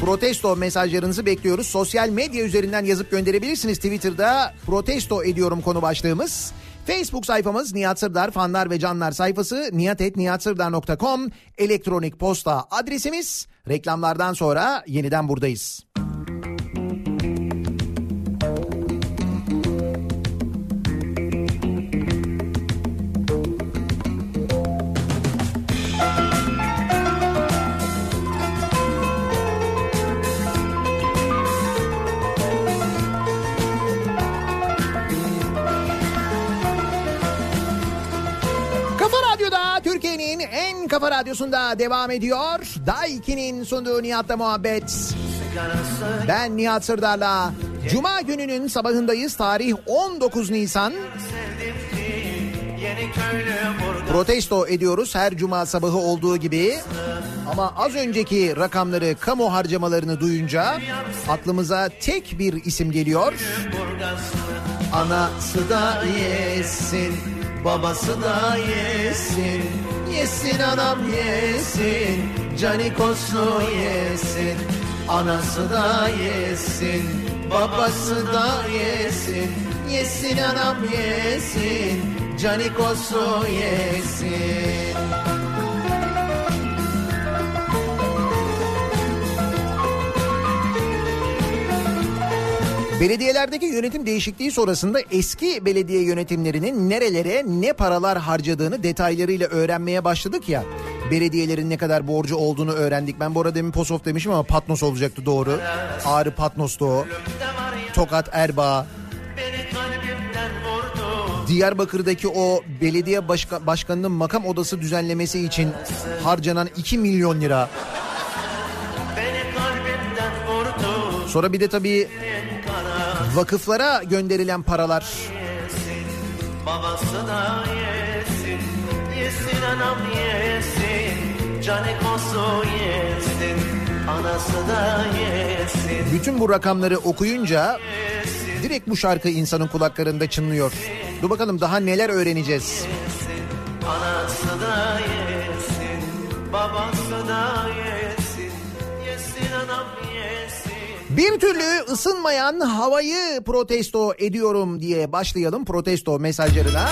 Protesto mesajlarınızı bekliyoruz. Sosyal medya üzerinden yazıp gönderebilirsiniz. Twitter'da protesto ediyorum konu başlığımız. Facebook sayfamız Nihat Sırdar fanlar ve canlar sayfası niyatetniyatsırdar.com elektronik posta adresimiz. Reklamlardan sonra yeniden buradayız. Türkiye'nin en kafa radyosunda devam ediyor. Daiki'nin sunduğu Nihat'la muhabbet. Ben Nihat Sırdar'la Cuma gününün sabahındayız. Tarih 19 Nisan. Protesto ediyoruz her cuma sabahı olduğu gibi. Ama az önceki rakamları, kamu harcamalarını duyunca aklımıza tek bir isim geliyor. Anası da yesin, babası da yesin. Yesin anam yesin, canikoslu yesin. Anası da yesin, babası da yesin. Yesin anam yesin, canikoslu yesin. Belediyelerdeki yönetim değişikliği sonrasında eski belediye yönetimlerinin nerelere ne paralar harcadığını detaylarıyla öğrenmeye başladık ya. Belediyelerin ne kadar borcu olduğunu öğrendik. Ben bu arada demin Posof demişim ama Patnos olacaktı doğru. Ağrı Patnos'tu o. Tokat Erbaa. Diyarbakır'daki o belediye başka, başkanının makam odası düzenlemesi için harcanan 2 milyon lira. Sonra bir de tabii vakıflara gönderilen paralar. Yesin, yesin anam yesin, canikosu yesin, anası da yesin. Bütün bu rakamları okuyunca direkt bu şarkı insanın kulaklarında çınlıyor. Dur bakalım daha neler öğreneceğiz. Anası da yesin, babası da yesin, Bir türlü ısınmayan havayı protesto ediyorum diye başlayalım protesto mesajlarına.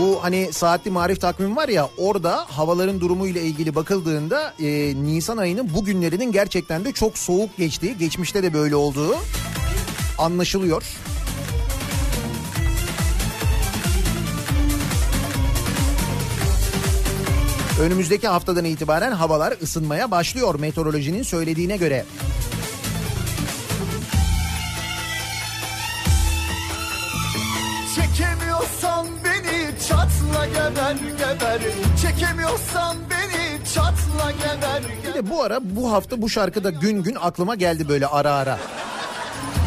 Bu hani saatli marif takvimi var ya orada havaların durumu ile ilgili bakıldığında e, Nisan ayının bugünlerinin gerçekten de çok soğuk geçtiği, geçmişte de böyle olduğu anlaşılıyor. Önümüzdeki haftadan itibaren havalar ısınmaya başlıyor meteorolojinin söylediğine göre. Çekemiyorsan beni çatla geber geber Çekemiyorsan beni çatla geber Bir de bu ara bu hafta bu şarkı da gün gün aklıma geldi böyle ara ara.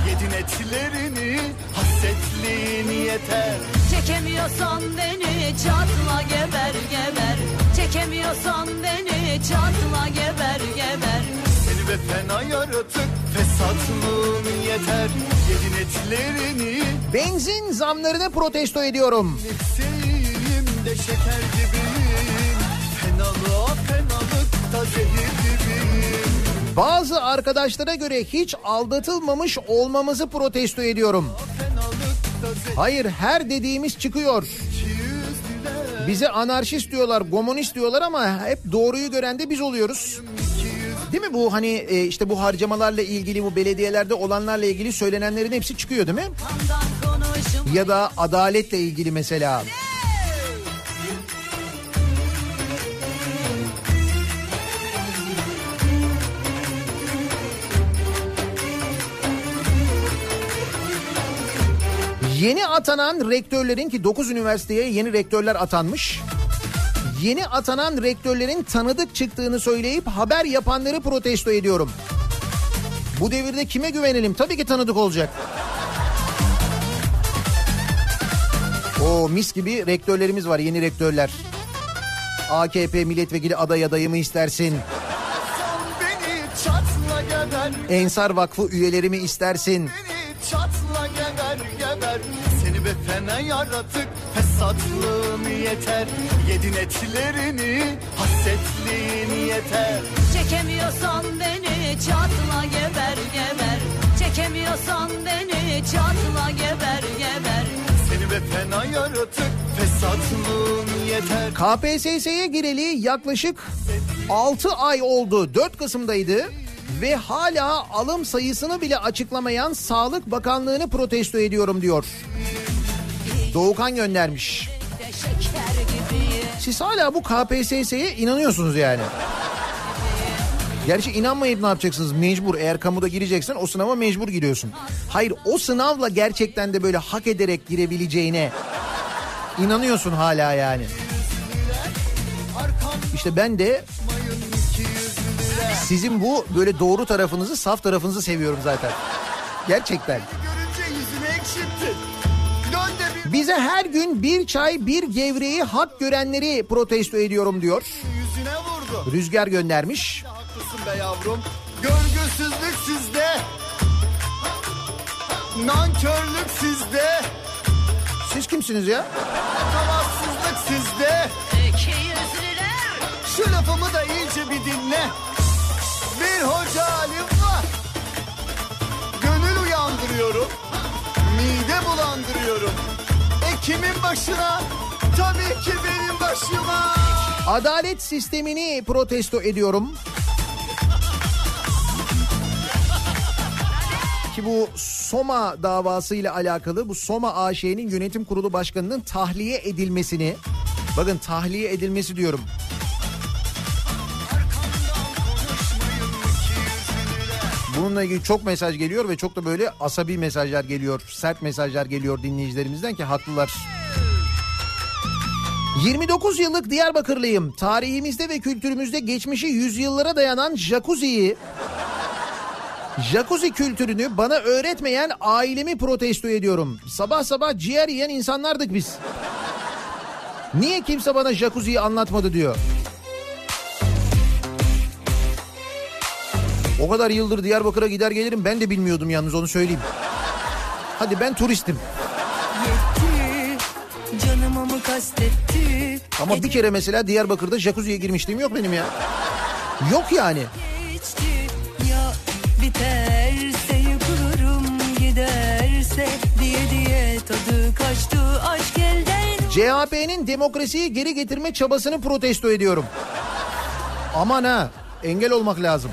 Yedin etlerini hasretliğin yeter Çekemiyorsan beni çatla geber geber. Çekemiyorsan beni çatla geber geber. Seni ve fena yaratık fesatlığın yeter. Yedin etlerini Benzin zamlarını protesto ediyorum. seveyim de şeker gibiyim. Fenalığa fenalıkta zehir gibiyim. Bazı arkadaşlara göre hiç aldatılmamış olmamızı protesto ediyorum. Fenalıkta zehir Hayır her dediğimiz çıkıyor. Bize anarşist diyorlar, komünist diyorlar ama hep doğruyu gören de biz oluyoruz. Değil mi bu hani e, işte bu harcamalarla ilgili bu belediyelerde olanlarla ilgili söylenenlerin hepsi çıkıyor değil mi? Ya da adaletle ilgili mesela. Yeni atanan rektörlerin ki 9 üniversiteye yeni rektörler atanmış. Yeni atanan rektörlerin tanıdık çıktığını söyleyip haber yapanları protesto ediyorum. Bu devirde kime güvenelim? Tabii ki tanıdık olacak. O mis gibi rektörlerimiz var yeni rektörler. AKP milletvekili aday adayımı istersin. Ensar Vakfı üyelerimi istersin. Beni geber geber. Seni be fena yaratık Fesatlığın yeter. Yedin etlerini Hasretliğin yeter. Çekemiyorsan beni çatla geber geber. Çekemiyorsan beni çatla geber geber. Seni be fena yaratık Fesatlığın yeter. KPSS'ye gireli yaklaşık 6 ay oldu. 4 Kasım'daydı ve hala alım sayısını bile açıklamayan Sağlık Bakanlığı'nı protesto ediyorum diyor. Doğukan göndermiş. Siz hala bu KPSS'ye inanıyorsunuz yani. Gerçi inanmayıp ne yapacaksınız? Mecbur eğer kamuda gireceksen o sınava mecbur giriyorsun. Hayır o sınavla gerçekten de böyle hak ederek girebileceğine inanıyorsun hala yani. İşte ben de sizin bu böyle doğru tarafınızı saf tarafınızı seviyorum zaten. Gerçekten. Bize her gün bir çay bir gevreği hak görenleri protesto ediyorum diyor. yüzüne vurdu Rüzgar göndermiş. Haklısın be yavrum Görgüsüzlük sizde Nankörlük sizde Siz kimsiniz ya? Tavassızlık sizde Şu lafımı da iyice bir dinle. Bir hoca alim var. Gönül uyandırıyorum. Mide bulandırıyorum. E kimin başına? Tabii ki benim başıma. Adalet sistemini protesto ediyorum. Ki bu Soma davasıyla alakalı bu Soma AŞ'nin yönetim kurulu başkanının tahliye edilmesini bakın tahliye edilmesi diyorum. Bununla ilgili çok mesaj geliyor ve çok da böyle asabi mesajlar geliyor, sert mesajlar geliyor dinleyicilerimizden ki haklılar. 29 yıllık Diyarbakırlıyım. Tarihimizde ve kültürümüzde geçmişi yüzyıllara dayanan jacuzziyi Jacuzzi kültürünü bana öğretmeyen ailemi protesto ediyorum. Sabah sabah ciğer yiyen insanlardık biz. Niye kimse bana jacuzziyi anlatmadı diyor. O kadar yıldır Diyarbakır'a gider gelirim ben de bilmiyordum yalnız onu söyleyeyim. Hadi ben turistim. yetti Ama bir kere mesela Diyarbakır'da jacuzziye girmişliğim yok benim ya. Yok yani. geçti Ya biterse yıkılırım giderse Diye diye tadı kaçtı aşk elden CHP'nin demokrasiyi geri getirme çabasını protesto ediyorum. Aman ha engel olmak lazım.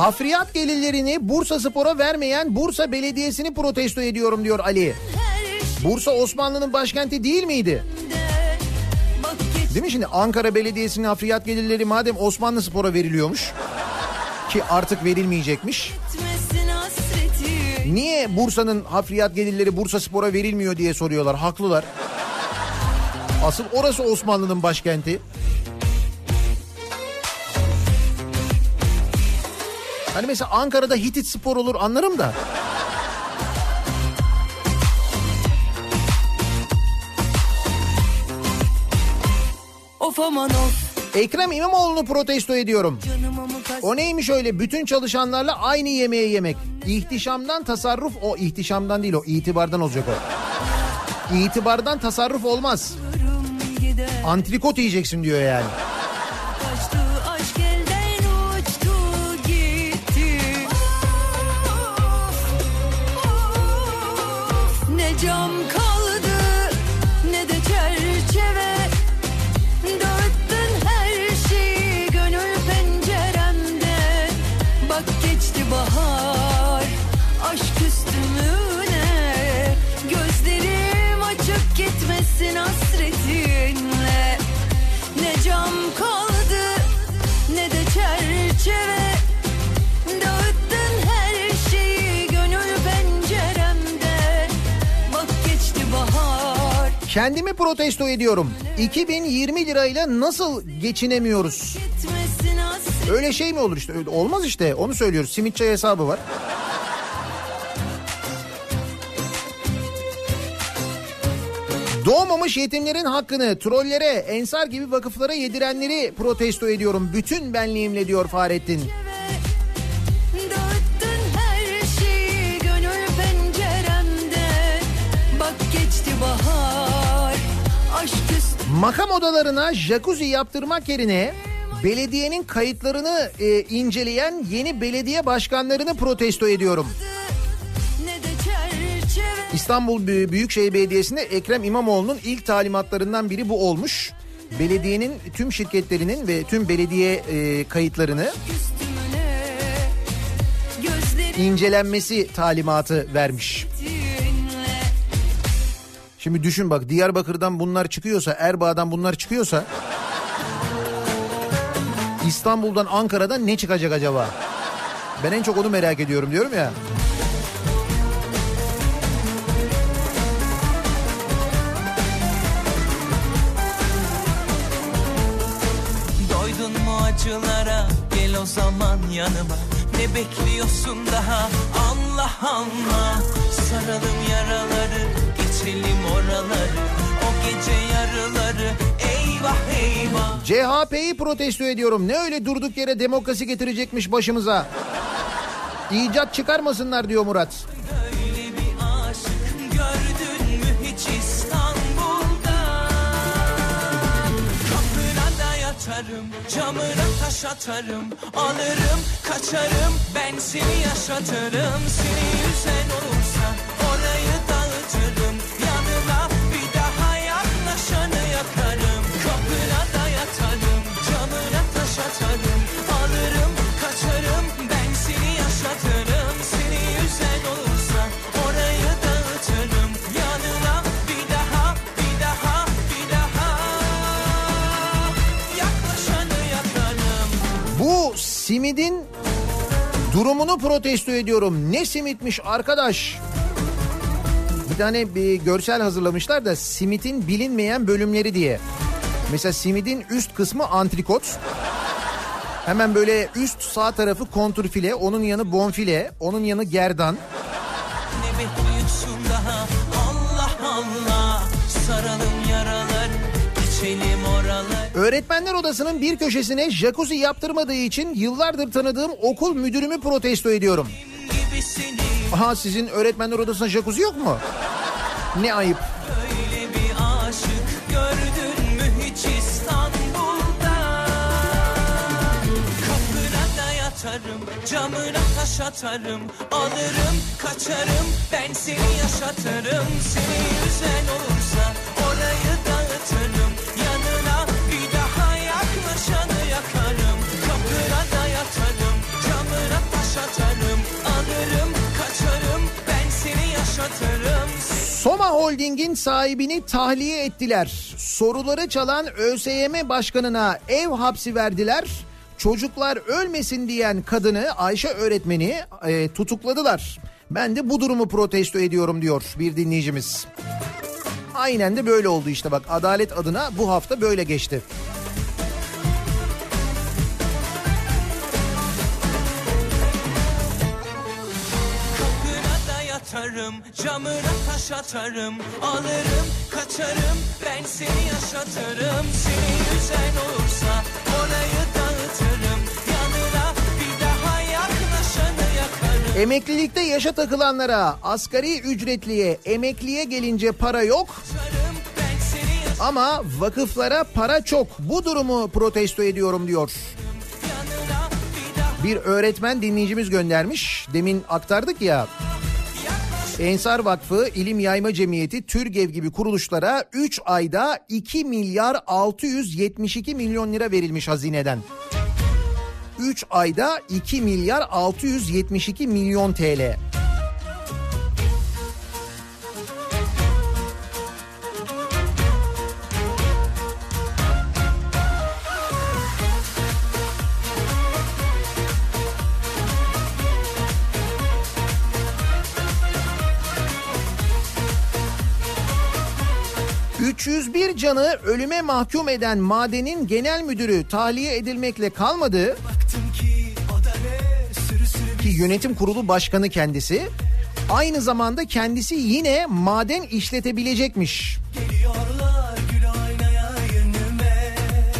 Hafriyat gelirlerini Bursa Spor'a vermeyen Bursa Belediyesi'ni protesto ediyorum diyor Ali. Bursa Osmanlı'nın başkenti değil miydi? Değil mi şimdi Ankara Belediyesi'nin hafriyat gelirleri madem Osmanlı Spor'a veriliyormuş ki artık verilmeyecekmiş. Niye Bursa'nın hafriyat gelirleri Bursa Spor'a verilmiyor diye soruyorlar. Haklılar. Asıl orası Osmanlı'nın başkenti. Hani mesela Ankara'da Hitit Spor olur anlarım da. Of aman of Ekrem İmamoğlu'nu protesto ediyorum. O neymiş öyle bütün çalışanlarla aynı yemeği yemek. İhtişamdan tasarruf o ihtişamdan değil o itibardan olacak o. İtibardan tasarruf olmaz. Antrikot yiyeceksin diyor yani. Cam kaldı ne de çerçeve. Dağıttın her şeyi gönül penceremde. Bak geçti bahar aşk üstümüne. Gözlerim açık gitmesin hasretinle. Ne cam kaldı Kendimi protesto ediyorum. 2020 lirayla nasıl geçinemiyoruz? Öyle şey mi olur işte? Öyle- Olmaz işte. Onu söylüyoruz. Simit çay hesabı var. Doğmamış yetimlerin hakkını trollere, ensar gibi vakıflara yedirenleri protesto ediyorum. Bütün benliğimle diyor Fahrettin. Makam odalarına jacuzzi yaptırmak yerine belediyenin kayıtlarını e, inceleyen yeni belediye başkanlarını protesto ediyorum. İstanbul Büy- Büyükşehir Belediyesi'nde Ekrem İmamoğlu'nun ilk talimatlarından biri bu olmuş. Belediyenin tüm şirketlerinin ve tüm belediye e, kayıtlarını üstümüne incelenmesi talimatı vermiş. dinle Şimdi düşün bak Diyarbakır'dan bunlar çıkıyorsa, Erbaa'dan bunlar çıkıyorsa İstanbul'dan Ankara'dan ne çıkacak acaba? Ben en çok onu merak ediyorum diyorum ya. Doydun mu acılara? Gel o zaman yanıma. Ne bekliyorsun daha? Allah Allah. Saralım yaraları geçelim oraları O gece yarıları eyvah eyvah CHP'yi protesto ediyorum. Ne öyle durduk yere demokrasi getirecekmiş başımıza. İcat çıkarmasınlar diyor Murat. Camına taş atarım Alırım kaçarım ben seni yaşatırım Seni yüzen olursa orayı dağıtırım camına taş atarım Alırım kaçarım ben seni yaşatırım Seni yüzen olursa orayı dağıtırım Yanına bir daha bir daha bir daha Yaklaşanı yakarım Bu simidin durumunu protesto ediyorum. Ne simitmiş arkadaş? Bir tane bir görsel hazırlamışlar da simitin bilinmeyen bölümleri diye. Mesela simidin üst kısmı antrikot. Hemen böyle üst sağ tarafı kontrfile, onun yanı bonfile, onun yanı gerdan. Ne bekliyorsun daha Allah Allah Saralım yaralar geçelim oralar Öğretmenler odasının bir köşesine jacuzzi yaptırmadığı için yıllardır tanıdığım okul müdürümü protesto ediyorum. Aha sizin öğretmenler odasında jacuzzi yok mu? Ne ayıp. Camına taş atarım Alırım kaçarım ben seni yaşatırım Seni yüzen olursa orayı dağıtırım Yanına bir daha yaklaşanı yakarım Kapına da yatarım camına taş atarım Alırım kaçarım ben seni yaşatırım Soma Holding'in sahibini tahliye ettiler. Soruları çalan ÖSYM başkanına ev hapsi verdiler. Çocuklar ölmesin diyen kadını Ayşe öğretmeni e, tutukladılar. Ben de bu durumu protesto ediyorum diyor bir dinleyicimiz. Aynen de böyle oldu işte bak adalet adına bu hafta böyle geçti. Yatarım, camına taş atarım Alırım, kaçarım, ben seni yaşatırım Seni yüzen olursa orayı Emeklilikte yaşa takılanlara, asgari ücretliye, emekliye gelince para yok. Ama vakıflara para çok. Bu durumu protesto ediyorum diyor. Bir öğretmen dinleyicimiz göndermiş. Demin aktardık ya. Ensar Vakfı, İlim Yayma Cemiyeti, Türgev gibi kuruluşlara 3 ayda 2 milyar 672 milyon lira verilmiş hazineden. 3 ayda 2 milyar 672 milyon TL. ...301 canı ölüme mahkum eden madenin genel müdürü tahliye edilmekle kalmadı. Ki yönetim kurulu başkanı kendisi. Aynı zamanda kendisi yine maden işletebilecekmiş.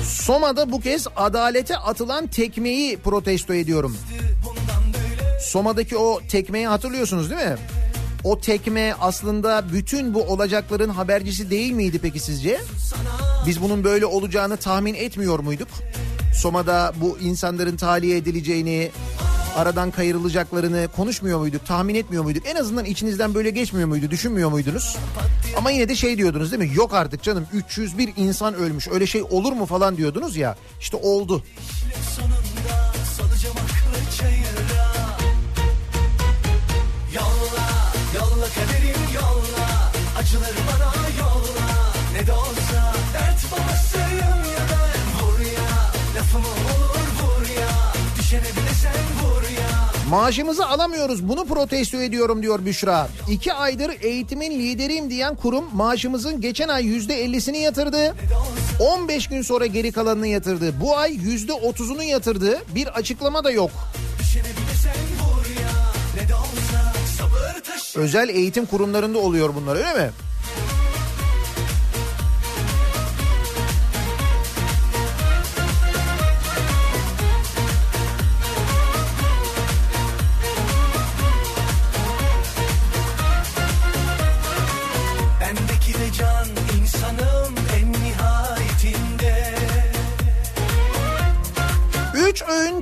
Soma'da bu kez adalete atılan tekmeyi protesto ediyorum. Soma'daki o tekmeyi hatırlıyorsunuz değil mi? O tekme aslında bütün bu olacakların habercisi değil miydi peki sizce? Biz bunun böyle olacağını tahmin etmiyor muyduk? Soma'da bu insanların tahliye edileceğini, aradan kayırılacaklarını konuşmuyor muyduk, tahmin etmiyor muyduk? En azından içinizden böyle geçmiyor muydu, düşünmüyor muydunuz? Ama yine de şey diyordunuz değil mi? Yok artık canım 301 insan ölmüş öyle şey olur mu falan diyordunuz ya. İşte oldu. Maaşımızı alamıyoruz bunu protesto ediyorum diyor Büşra. İki aydır eğitimin lideriyim diyen kurum maaşımızın geçen ay yüzde ellisini yatırdı. 15 gün sonra geri kalanını yatırdı. Bu ay yüzde otuzunu yatırdı. Bir açıklama da yok. Özel eğitim kurumlarında oluyor bunlar öyle mi?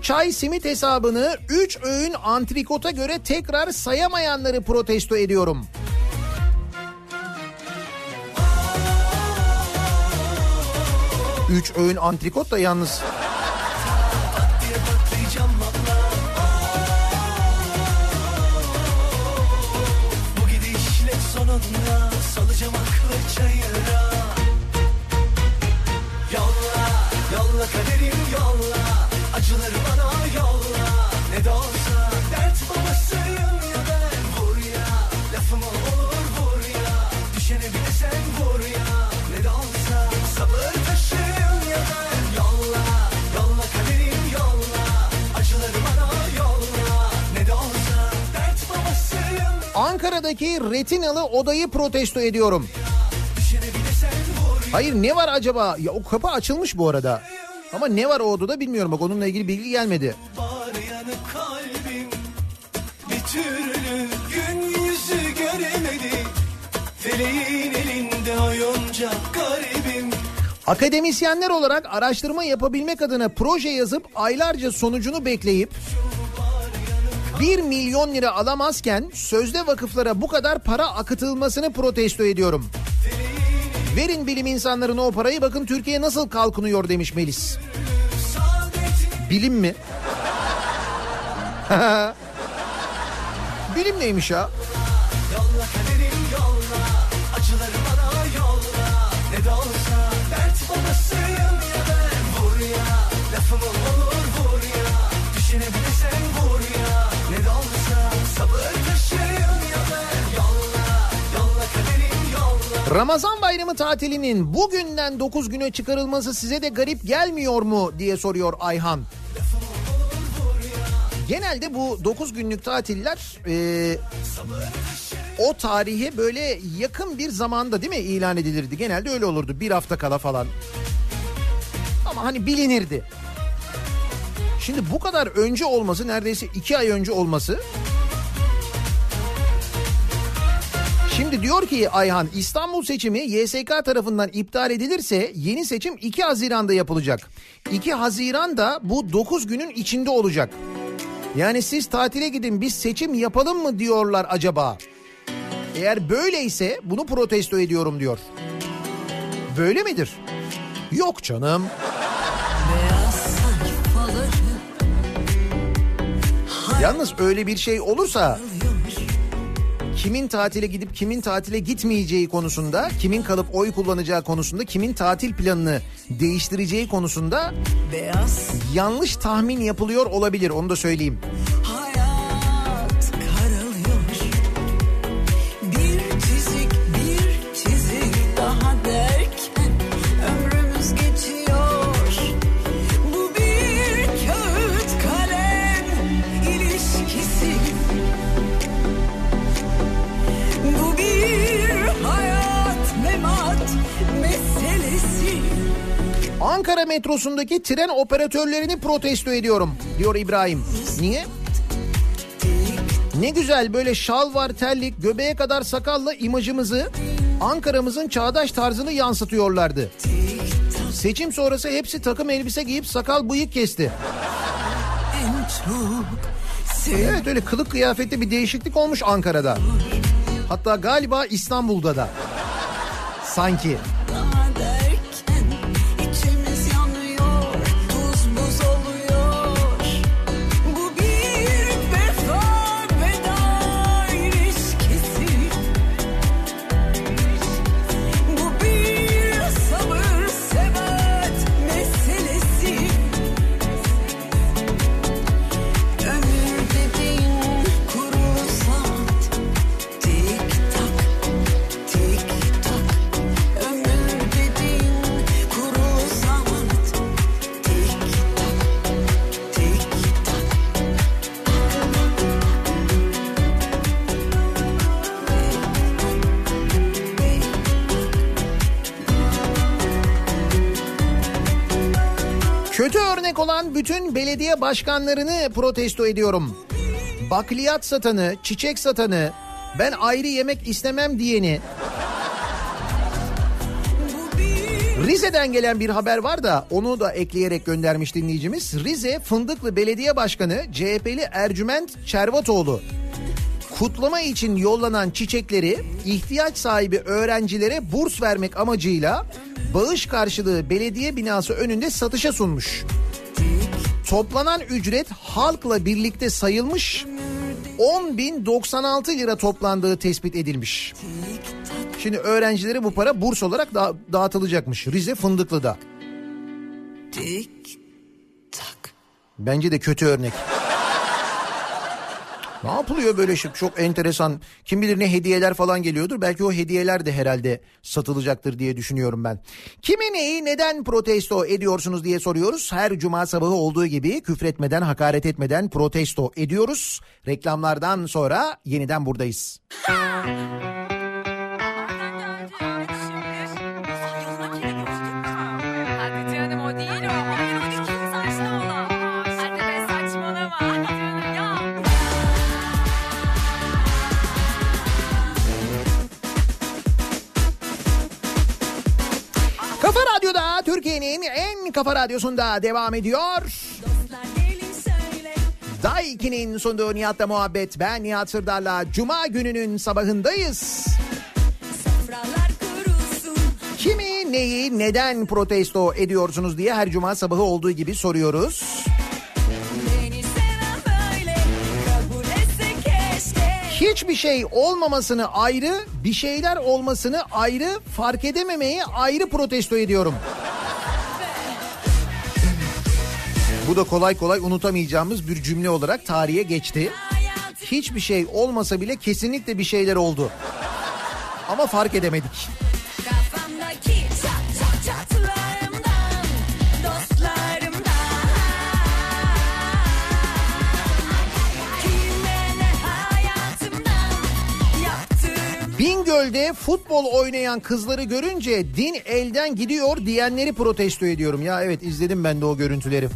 Çay simit hesabını 3 öğün antrikota göre tekrar sayamayanları protesto ediyorum. Üç öğün antrikot da yalnız. Ankara'daki retinalı odayı protesto ediyorum. Hayır ne var acaba? Ya o kapı açılmış bu arada. Ama ne var o odada bilmiyorum. Bak onunla ilgili bilgi gelmedi. Kalbim, Akademisyenler olarak araştırma yapabilmek adına proje yazıp aylarca sonucunu bekleyip 1 milyon lira alamazken sözde vakıflara bu kadar para akıtılmasını protesto ediyorum. Verin bilim insanlarına o parayı bakın Türkiye nasıl kalkınıyor demiş Melis. Bilim mi? bilim neymiş ya? Ramazan bayramı tatilinin bugünden 9 güne çıkarılması size de garip gelmiyor mu diye soruyor Ayhan. Genelde bu 9 günlük tatiller e, o tarihe böyle yakın bir zamanda değil mi ilan edilirdi? Genelde öyle olurdu bir hafta kala falan. Ama hani bilinirdi. Şimdi bu kadar önce olması neredeyse 2 ay önce olması Şimdi diyor ki Ayhan İstanbul seçimi YSK tarafından iptal edilirse yeni seçim 2 Haziran'da yapılacak. 2 Haziran da bu 9 günün içinde olacak. Yani siz tatile gidin biz seçim yapalım mı diyorlar acaba? Eğer böyleyse bunu protesto ediyorum diyor. Böyle midir? Yok canım. Yalnız öyle bir şey olursa kimin tatile gidip kimin tatile gitmeyeceği konusunda, kimin kalıp oy kullanacağı konusunda, kimin tatil planını değiştireceği konusunda yanlış tahmin yapılıyor olabilir onu da söyleyeyim. Hayat Ankara metrosundaki tren operatörlerini protesto ediyorum diyor İbrahim. Niye? Ne güzel böyle şal var terlik göbeğe kadar sakalla imajımızı Ankara'mızın çağdaş tarzını yansıtıyorlardı. Seçim sonrası hepsi takım elbise giyip sakal bıyık kesti. Evet öyle kılık kıyafette bir değişiklik olmuş Ankara'da. Hatta galiba İstanbul'da da. Sanki. Belediye başkanlarını protesto ediyorum. Bakliyat satanı, çiçek satanı, ben ayrı yemek istemem diyeni. Rize'den gelen bir haber var da onu da ekleyerek göndermiş dinleyicimiz. Rize Fındıklı Belediye Başkanı CHP'li Ercüment Çervatoğlu kutlama için yollanan çiçekleri ihtiyaç sahibi öğrencilere burs vermek amacıyla bağış karşılığı belediye binası önünde satışa sunmuş. Toplanan ücret halkla birlikte sayılmış 10.096 lira toplandığı tespit edilmiş. Şimdi öğrencilere bu para burs olarak da- dağıtılacakmış Rize Fındıklı'da. Tik tak. Bence de kötü örnek. Ne yapılıyor böyle şey? Çok enteresan. Kim bilir ne hediyeler falan geliyordur. Belki o hediyeler de herhalde satılacaktır diye düşünüyorum ben. Kimi neyi neden protesto ediyorsunuz diye soruyoruz. Her cuma sabahı olduğu gibi küfretmeden, hakaret etmeden protesto ediyoruz. Reklamlardan sonra yeniden buradayız. Kafa radyosunda devam ediyor. Daiki'nin sunduğu Nihat'la muhabbet. Ben Nihat Sırdar'la Cuma gününün sabahındayız. Kimi, neyi, neden protesto ediyorsunuz diye her cuma sabahı olduğu gibi soruyoruz. Hiçbir şey olmamasını ayrı, bir şeyler olmasını ayrı, fark edememeyi ayrı protesto ediyorum. Bu da kolay kolay unutamayacağımız bir cümle olarak tarihe geçti. Hiçbir şey olmasa bile kesinlikle bir şeyler oldu. Ama fark edemedik. Bingöl'de futbol oynayan kızları görünce din elden gidiyor diyenleri protesto ediyorum. Ya evet izledim ben de o görüntüleri.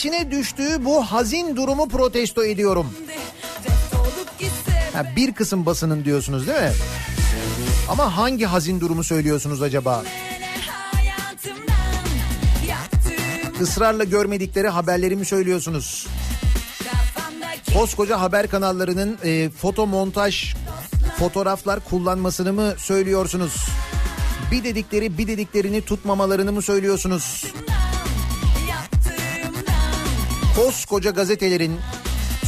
İçine düştüğü bu hazin durumu protesto ediyorum. Ha, bir kısım basının diyorsunuz değil mi? Ama hangi hazin durumu söylüyorsunuz acaba? Israrla görmedikleri haberleri mi söylüyorsunuz? Koskoca haber kanallarının e, foto montaj fotoğraflar kullanmasını mı söylüyorsunuz? Bir dedikleri bir dediklerini tutmamalarını mı söylüyorsunuz? Koskoca gazetelerin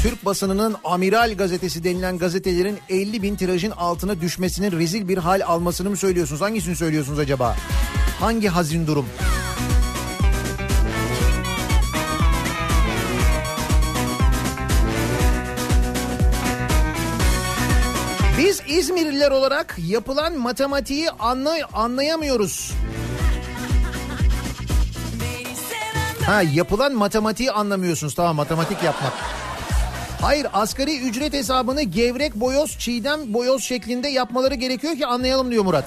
Türk basınının amiral gazetesi denilen gazetelerin 50 bin tirajın altına düşmesinin rezil bir hal almasını mı söylüyorsunuz? Hangisini söylüyorsunuz acaba? Hangi hazin durum? Biz İzmirliler olarak yapılan matematiği anlay anlayamıyoruz. Ha yapılan matematiği anlamıyorsunuz. Tamam matematik yapmak. Hayır asgari ücret hesabını gevrek boyoz, çiğdem boyoz şeklinde yapmaları gerekiyor ki anlayalım diyor Murat.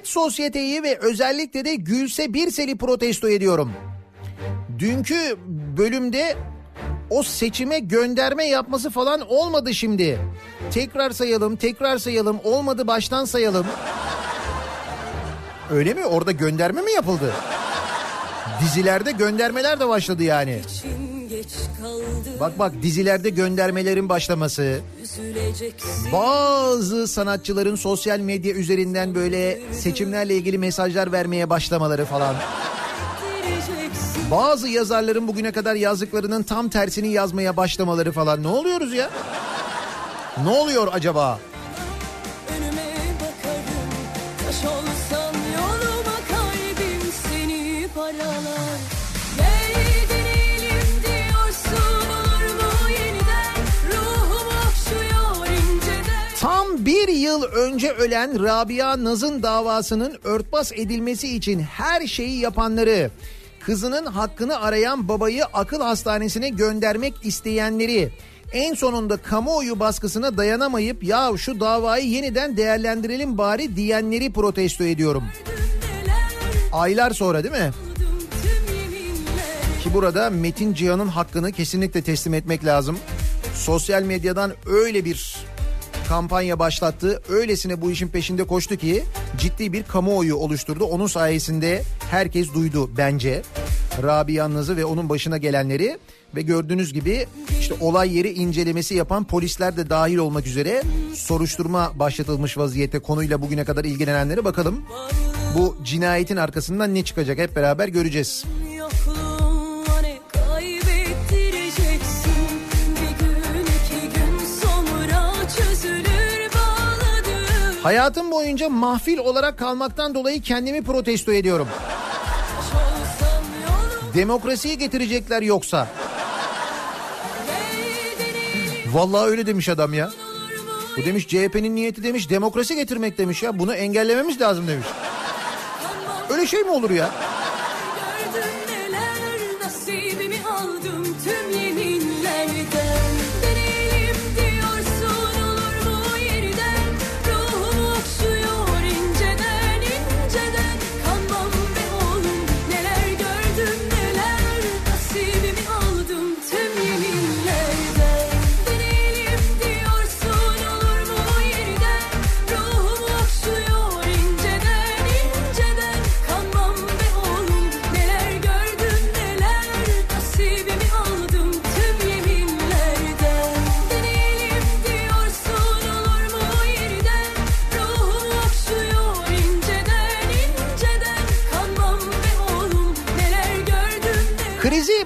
Jet Sosyete'yi ve özellikle de Gülse Birsel'i protesto ediyorum. Dünkü bölümde o seçime gönderme yapması falan olmadı şimdi. Tekrar sayalım, tekrar sayalım, olmadı baştan sayalım. Öyle mi? Orada gönderme mi yapıldı? Dizilerde göndermeler de başladı yani. Kaldı Bak bak dizilerde göndermelerin başlaması. Bazı sanatçıların sosyal medya üzerinden böyle seçimlerle ilgili mesajlar vermeye başlamaları falan. Bazı yazarların bugüne kadar yazdıklarının tam tersini yazmaya başlamaları falan. Ne oluyoruz ya? Ne oluyor acaba? Bir yıl önce ölen Rabia Naz'ın davasının örtbas edilmesi için her şeyi yapanları, kızının hakkını arayan babayı akıl hastanesine göndermek isteyenleri, en sonunda kamuoyu baskısına dayanamayıp ya şu davayı yeniden değerlendirelim bari diyenleri protesto ediyorum. Aylar sonra değil mi? Ki burada Metin Cihan'ın hakkını kesinlikle teslim etmek lazım. Sosyal medyadan öyle bir kampanya başlattı. Öylesine bu işin peşinde koştu ki ciddi bir kamuoyu oluşturdu. Onun sayesinde herkes duydu bence. Rabia Naz'ı ve onun başına gelenleri ve gördüğünüz gibi işte olay yeri incelemesi yapan polisler de dahil olmak üzere soruşturma başlatılmış vaziyette konuyla bugüne kadar ilgilenenlere bakalım. Bu cinayetin arkasından ne çıkacak hep beraber göreceğiz. Hayatım boyunca mahfil olarak kalmaktan dolayı kendimi protesto ediyorum. Demokrasiyi getirecekler yoksa. Vallahi öyle demiş adam ya. Bu demiş CHP'nin niyeti demiş demokrasi getirmek demiş ya. Bunu engellememiz lazım demiş. Öyle şey mi olur ya?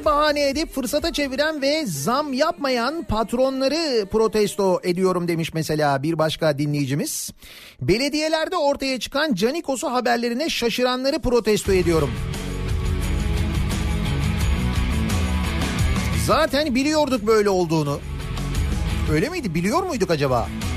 Bahane edip fırsata çeviren ve zam yapmayan patronları protesto ediyorum demiş mesela bir başka dinleyicimiz. Belediyelerde ortaya çıkan Canikos'u haberlerine şaşıranları protesto ediyorum. Zaten biliyorduk böyle olduğunu. Öyle miydi? Biliyor muyduk acaba? Şamdanları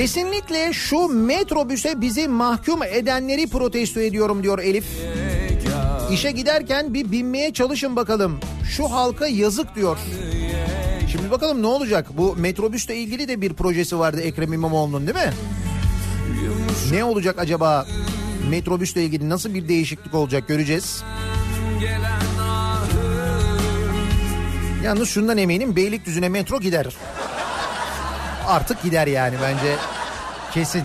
Kesinlikle şu metrobüse bizi mahkum edenleri protesto ediyorum diyor Elif. İşe giderken bir binmeye çalışın bakalım. Şu halka yazık diyor. Şimdi bakalım ne olacak? Bu metrobüsle ilgili de bir projesi vardı Ekrem İmamoğlu'nun değil mi? Ne olacak acaba? Metrobüsle ilgili nasıl bir değişiklik olacak göreceğiz. Yalnız şundan eminim Beylikdüzü'ne metro gider. Artık gider yani bence kesin.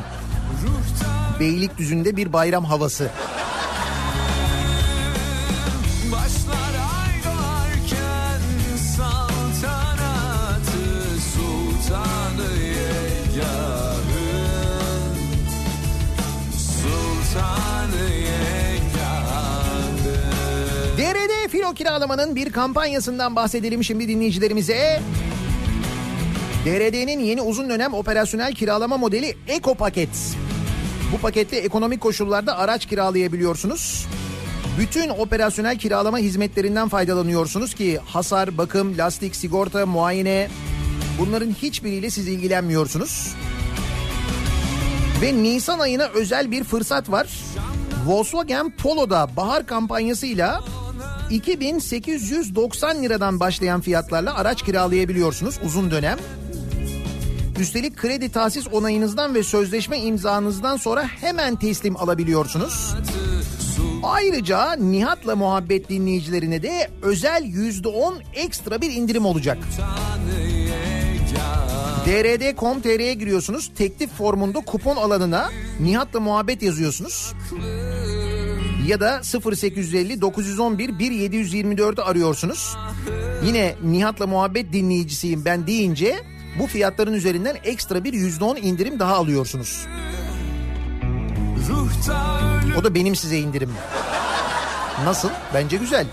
Beylikdüzü'nde bir bayram havası. DRD filo kiralamanın bir kampanyasından bahsedelim şimdi dinleyicilerimize. DRD'nin yeni uzun dönem operasyonel kiralama modeli Eko Paket. Bu pakette ekonomik koşullarda araç kiralayabiliyorsunuz. Bütün operasyonel kiralama hizmetlerinden faydalanıyorsunuz ki hasar, bakım, lastik, sigorta, muayene bunların hiçbiriyle siz ilgilenmiyorsunuz. Ve Nisan ayına özel bir fırsat var. Volkswagen Polo'da bahar kampanyasıyla 2890 liradan başlayan fiyatlarla araç kiralayabiliyorsunuz uzun dönem. Üstelik kredi tahsis onayınızdan ve sözleşme imzanızdan sonra hemen teslim alabiliyorsunuz. Ayrıca Nihat'la muhabbet dinleyicilerine de özel %10 ekstra bir indirim olacak. drd.com.tr'ye giriyorsunuz. Teklif formunda kupon alanına Nihat'la muhabbet yazıyorsunuz. Ya da 0850 911 1724'ü arıyorsunuz. Yine Nihat'la muhabbet dinleyicisiyim ben deyince bu fiyatların üzerinden ekstra bir %10 indirim daha alıyorsunuz. O da benim size indirim. Nasıl? Bence güzel.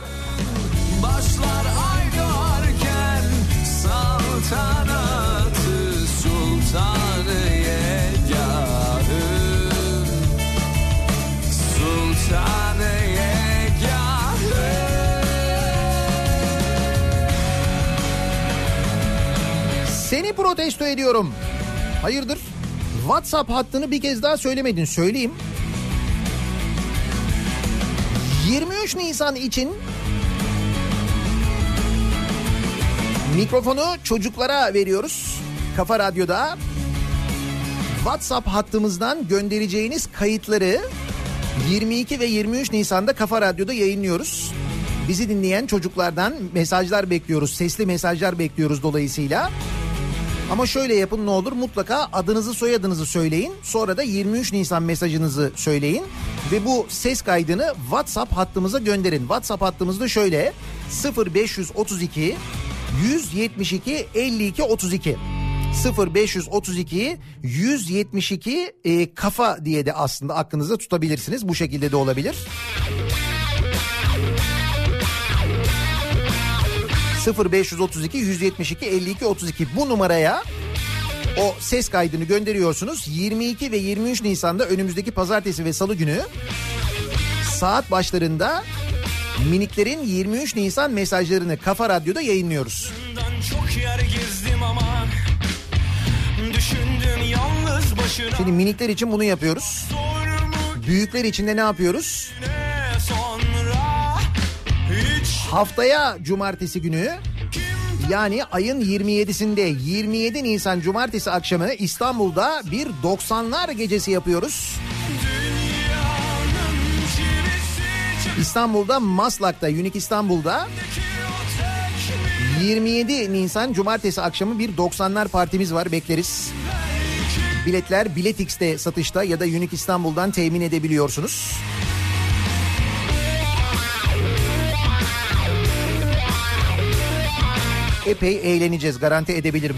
Protesto ediyorum. Hayırdır? WhatsApp hattını bir kez daha söylemedin. Söyleyeyim. 23 Nisan için Mikrofonu çocuklara veriyoruz. Kafa Radyo'da WhatsApp hattımızdan göndereceğiniz kayıtları 22 ve 23 Nisan'da Kafa Radyo'da yayınlıyoruz. Bizi dinleyen çocuklardan mesajlar bekliyoruz. Sesli mesajlar bekliyoruz dolayısıyla. Ama şöyle yapın ne olur mutlaka adınızı soyadınızı söyleyin. Sonra da 23 Nisan mesajınızı söyleyin. Ve bu ses kaydını WhatsApp hattımıza gönderin. WhatsApp hattımızda şöyle 0532 172 52 32 0532 172 e, kafa diye de aslında aklınızda tutabilirsiniz. Bu şekilde de olabilir. 0532 172 52 32 bu numaraya o ses kaydını gönderiyorsunuz. 22 ve 23 Nisan'da önümüzdeki pazartesi ve salı günü saat başlarında miniklerin 23 Nisan mesajlarını Kafa Radyo'da yayınlıyoruz. Çok yer gezdim ama Düşündüm yalnız başına Şimdi minikler için bunu yapıyoruz. Büyükler için de ne yapıyoruz? Ne Hiç Haftaya cumartesi günü yani ayın 27'sinde 27 Nisan cumartesi akşamı İstanbul'da bir 90'lar gecesi yapıyoruz. İstanbul'da Maslak'ta Unique İstanbul'da 27 Nisan cumartesi akşamı bir 90'lar partimiz var bekleriz. Biletler Biletix'te satışta ya da Unique İstanbul'dan temin edebiliyorsunuz. Epey eğleneceğiz garanti edebilirim.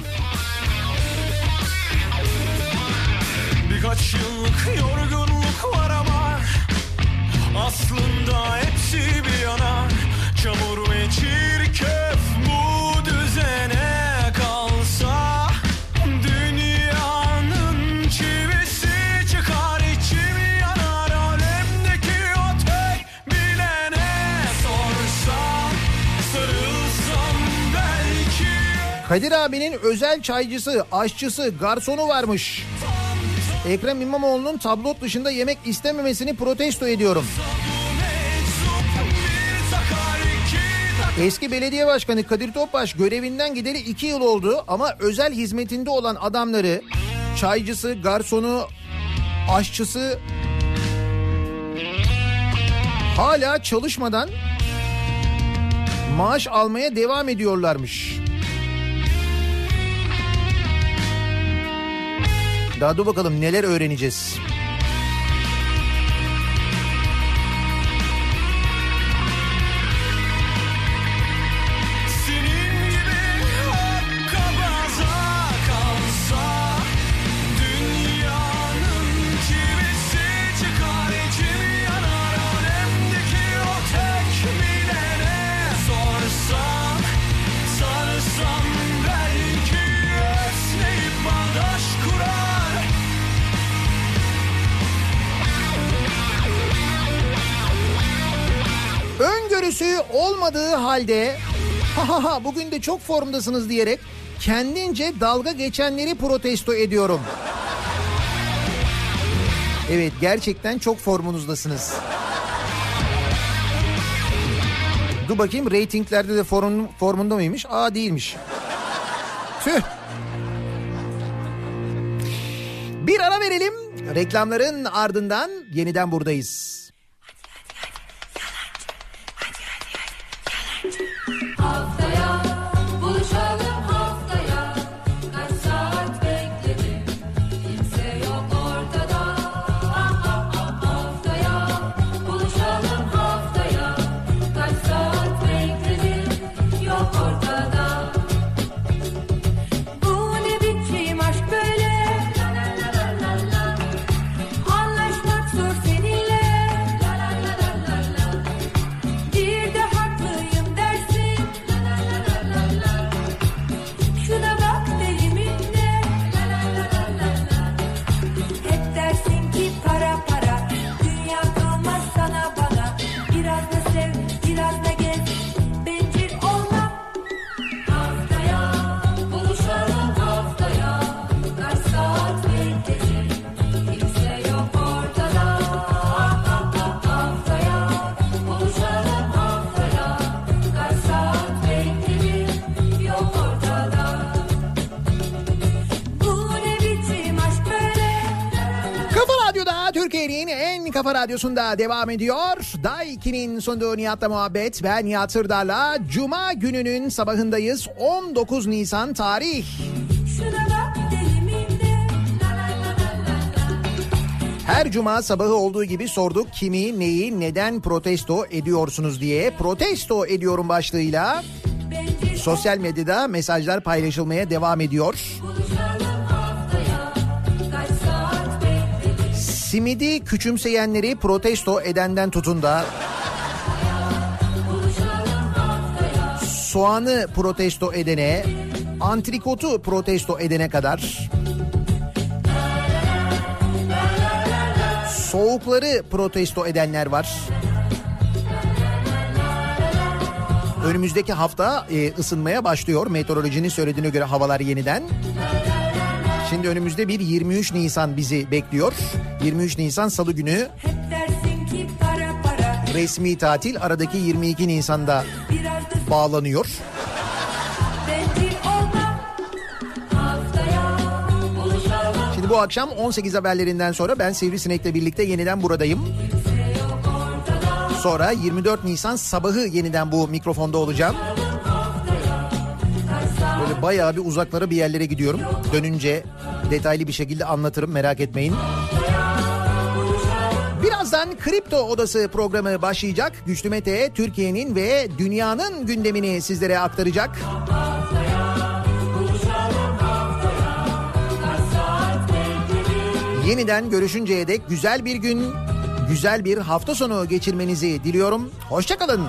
Birkaç yıllık yorgunluk var ama Aslında Kadir abinin özel çaycısı, aşçısı, garsonu varmış. Ekrem İmamoğlu'nun tablot dışında yemek istememesini protesto ediyorum. Eski belediye başkanı Kadir Topbaş görevinden gideli iki yıl oldu ama özel hizmetinde olan adamları çaycısı, garsonu, aşçısı hala çalışmadan maaş almaya devam ediyorlarmış. Daha dur bakalım neler öğreneceğiz. Olmadığı halde ha ha ha bugün de çok formdasınız diyerek kendince dalga geçenleri protesto ediyorum. Evet gerçekten çok formunuzdasınız. Dur bakayım reytinglerde de formun, formunda mıymış? Aa değilmiş. Tüh. Bir ara verelim. Reklamların ardından yeniden buradayız. Radyosu'nda devam ediyor. Daiki'nin sunduğu Nihat'la muhabbet. Ben Nihat Sırdar'la Cuma gününün sabahındayız. 19 Nisan tarih. Her cuma sabahı olduğu gibi sorduk kimi, neyi, neden protesto ediyorsunuz diye. Protesto ediyorum başlığıyla Bence sosyal medyada mesajlar paylaşılmaya devam ediyor. buluşalım Simidi küçümseyenleri protesto edenden tutun da soğanı protesto edene, antrikotu protesto edene kadar soğukları protesto edenler var. Önümüzdeki hafta e, ısınmaya başlıyor. Meteorolojinin söylediğine göre havalar yeniden. Şimdi önümüzde bir 23 Nisan bizi bekliyor. 23 Nisan Salı günü para para resmi tatil. Aradaki 22 Nisan'da bağlanıyor. Şimdi bu akşam 18 haberlerinden sonra ben Sivrisinek'le birlikte yeniden buradayım. Sonra 24 Nisan sabahı yeniden bu mikrofonda olacağım. Böyle bayağı bir uzaklara bir yerlere gidiyorum. Dönünce detaylı bir şekilde anlatırım merak etmeyin. Birazdan Kripto Odası programı başlayacak. Güçlü Mete Türkiye'nin ve dünyanın gündemini sizlere aktaracak. Yeniden görüşünceye dek güzel bir gün, güzel bir hafta sonu geçirmenizi diliyorum. Hoşçakalın.